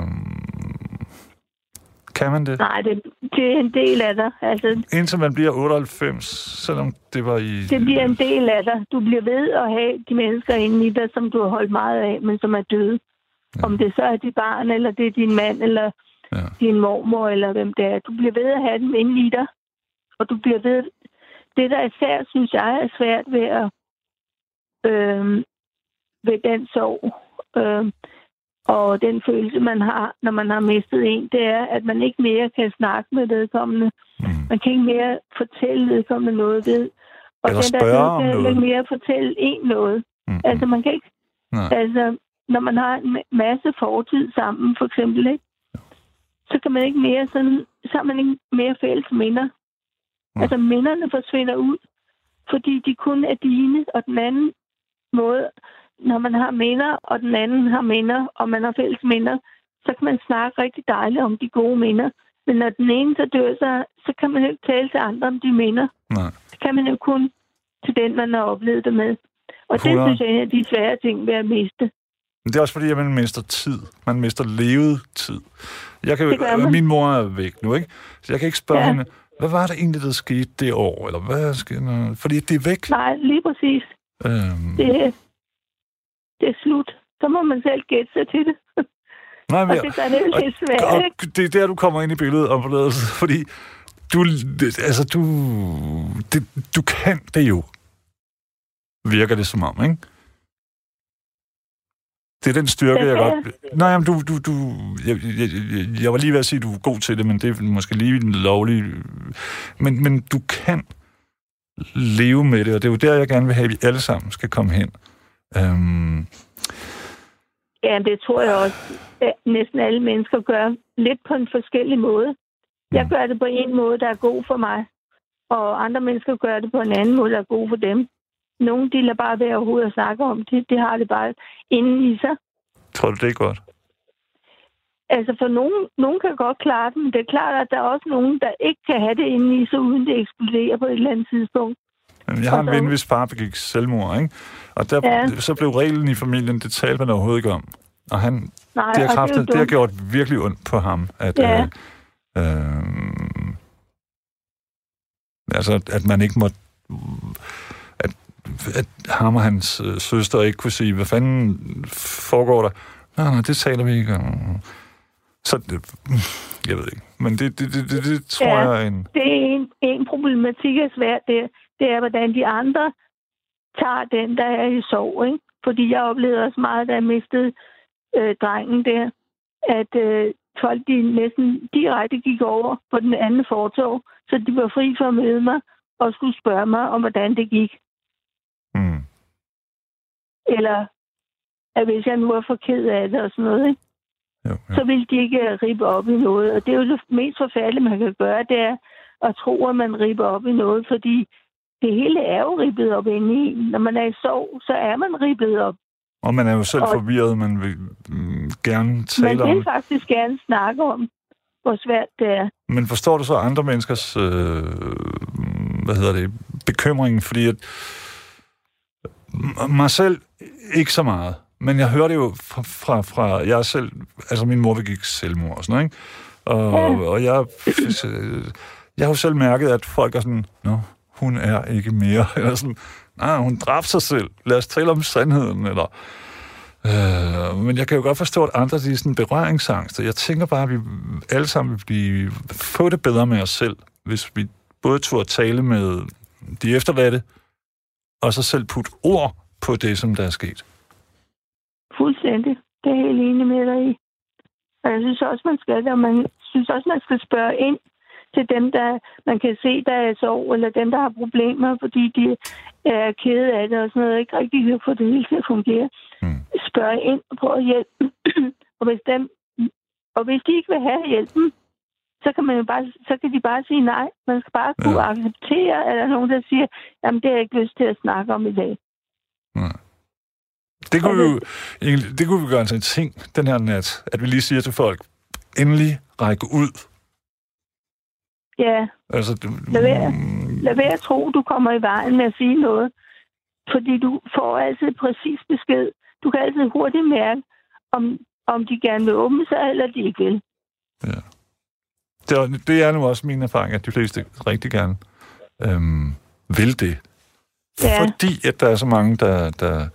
S2: kan man det?
S4: nej, det, det er en del af dig. Altså,
S2: Indtil man bliver 98, selvom det var i...
S4: det bliver en del af dig. Du bliver ved at have de mennesker inde i dig, som du har holdt meget af, men som er døde.
S2: Ja.
S4: Om det så er dit barn, eller det er din mand, eller
S2: Ja.
S4: din mormor, eller hvem det er. Du bliver ved at have dem inde i dig. Og du bliver ved... Det, der især, synes jeg, er svært ved at... Øh, ved den sorg, øh, og den følelse, man har, når man har mistet en, det er, at man ikke mere kan snakke med vedkommende.
S2: Mm.
S4: Man kan ikke mere fortælle vedkommende noget ved. Og
S2: Eller
S4: den der
S2: spørge
S4: død
S2: om
S4: kan
S2: noget.
S4: ikke mere fortælle en noget.
S2: Mm.
S4: Altså, man kan ikke...
S2: Nej.
S4: Altså, når man har en masse fortid sammen, for eksempel, ikke? så kan man ikke mere sådan, så har man ikke mere fælles minder.
S2: Mm.
S4: Altså minderne forsvinder ud, fordi de kun er dine, og den anden måde, når man har minder, og den anden har minder, og man har fælles minder, så kan man snakke rigtig dejligt om de gode minder. Men når den ene så dør, så, så kan man jo ikke tale til andre om de minder.
S2: Nej.
S4: Det kan man jo kun til den, man har oplevet det med. Og det
S2: 100.
S4: synes jeg er en af de svære ting ved at miste.
S2: Men det er også fordi, at man mister tid. Man mister levet tid. Jeg kan,
S4: Det man.
S2: min mor er væk nu, ikke? Så jeg kan ikke spørge ja. Hende, hvad var det egentlig, der skete det år? Eller hvad skete Fordi det er væk.
S4: Nej, lige præcis.
S2: Øhm,
S4: Det, det er slut. Så må man selv gætte sig til det.
S2: nej,
S4: Og
S2: men,
S4: det gør det jo
S2: og,
S4: lidt svært, ikke?
S2: og det er der, du kommer ind i billedet om forladelse, fordi du, det- altså, du, det, du kan det jo, virker det som om, ikke? Det er den styrke, jeg godt... Nej, men du, du, du jeg, jeg, jeg, jeg var lige ved at sige, at du er god til det, men det er måske lige lovligt. Men, men du kan leve med det, og det er jo der, jeg gerne vil have, at vi alle sammen skal komme hen. Øhm,
S4: Ja, det tror jeg også, at næsten alle mennesker gør lidt på en forskellig måde. Jeg gør det på en måde, der er god for mig, og andre mennesker gør det på en anden måde, der er god for dem. Nogle, de lader bare være overhovedet at snakke om det. Det har det bare inden i sig.
S2: tror du, det er godt?
S4: Altså for nogen, nogen kan godt klare det, men det er klart, at der er også nogen, der ikke kan have det inde i sig, uden det eksploderer på et eller andet tidspunkt.
S2: Jamen, Jeg har en ven, hvis far begik selvmord, ikke? Og der,
S4: Ja.
S2: så blev reglen i familien, det talte man overhovedet ikke om. Og han,
S4: Nej,
S2: det, har
S4: det
S2: kraftet,
S4: jo
S2: det har gjort virkelig ondt på ham, at,
S4: Ja.
S2: øh, øh, altså, at man ikke måtte, at, ham og hans øh, søster ikke kunne sige, hvad fanden foregår der? Nej, nej, det taler vi ikke om. Så, det, jeg ved ikke. Men det, det, det, det, det tror
S4: Ja.
S2: jeg er en...
S4: Det er en, en problematik, er svært. Det, det er, hvordan de andre tager den, der er i sorg. Ikke? Fordi jeg oplevede også meget, da jeg mistede øh, drengen der, at øh, folk de næsten direkte gik over på den anden fortog, så de var fri for at møde mig og skulle spørge mig om, hvordan det gik. Eller at hvis jeg nu var for ked af det og sådan noget, ikke?
S2: jo, jo.
S4: så vil de ikke øh, ribe op i noget. Og det er jo det mest forfærdelige, man kan gøre, det er at tro, at man riber op i noget, fordi det hele er jo ribbet op inde i en. Når man er i sorg, så er man ribbet op.
S2: Og man er jo selv
S4: Og-
S2: forvirret, man vil mm, gerne
S4: Man
S2: tale om
S4: vil faktisk gerne snakke om, hvor svært det er.
S2: Men forstår du så andre menneskers, øh, hvad hedder det, bekymring? Fordi at m- mig selv ikke så meget, men jeg hører det jo fra, fra, fra jeg selv, altså min mor begik selvmord og sådan noget, ikke? Og,
S4: Ja.
S2: og jeg, øh, jeg har jo selv mærket, at folk er sådan, nå, hun er ikke mere, eller sådan, nej, hun dræbte sig selv, lad os tale om sandheden, eller... Øh, men jeg kan jo godt forstå, at andre de er sådan berøringsangst. Jeg tænker bare, at vi alle sammen vil blive, få det bedre med os selv, hvis vi både turde tale med de efterladte, og så selv putte ord på det, som der er sket.
S4: Fuldstændig. Det er helt enig med dig i. Og jeg synes også, man skal det, og man synes også, man skal spørge ind til dem, der man kan se, der er sorg, eller dem, der har problemer, fordi de er kede af det og sådan noget, ikke rigtig kan få det hele til at fungere.
S2: Mm.
S4: Spørge ind og prøve at hjælpe. og, hvis dem, og hvis de ikke vil have hjælpen, så kan, man jo bare, så kan de bare sige nej. Man skal bare kunne
S2: Ja.
S4: ja. acceptere, at der er nogen, der siger, jamen det har jeg ikke lyst til at snakke om i dag.
S2: Nej. Det kunne, vi jo, det kunne vi gøre til en ting den her nat, at vi lige siger til folk, endelig række ud.
S4: Ja,
S2: Altså, det-
S4: Lad være.
S2: mm,
S4: lad være at tro, du kommer i vejen med at sige noget. Fordi du får altid præcis besked. Du kan altid hurtigt mærke, om, om de gerne vil åbne sig, eller de ikke vil.
S2: Det er, det er nu også min erfaring, at de fleste rigtig gerne øhm, vil det.
S4: Ja.
S2: Fordi at der er så mange, der, der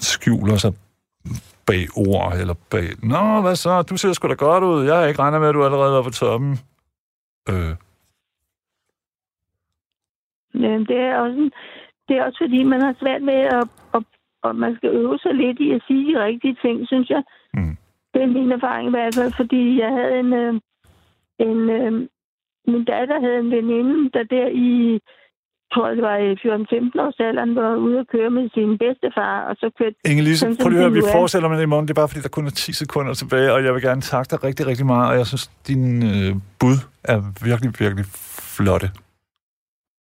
S2: skjuler sig bag ord, eller bag, Nå, hvad så? Du ser sgu da godt ud. Jeg har ikke regnet med, at du allerede var på toppen. Øh,
S4: Ja, det er også, en- det er også fordi, man har svært med at, at, og man skal øve sig lidt i at sige de rigtige ting, synes jeg.
S2: Mm.
S4: Det er min erfaring i hvert fald, fordi jeg havde en, øh, en øh, min datter havde en veninde, der der i tror, det var i 14-15 års alderen, var ude at køre med sin bedstefar, og så kørte...
S2: Inge-Lise, prøv lige at høre, vi
S4: er.
S2: fortsætter med det i morgen. Det er bare, fordi der kun er 10 sekunder tilbage, og jeg vil gerne takke dig rigtig, rigtig meget, og jeg synes, din øh, bud er virkelig, virkelig flotte.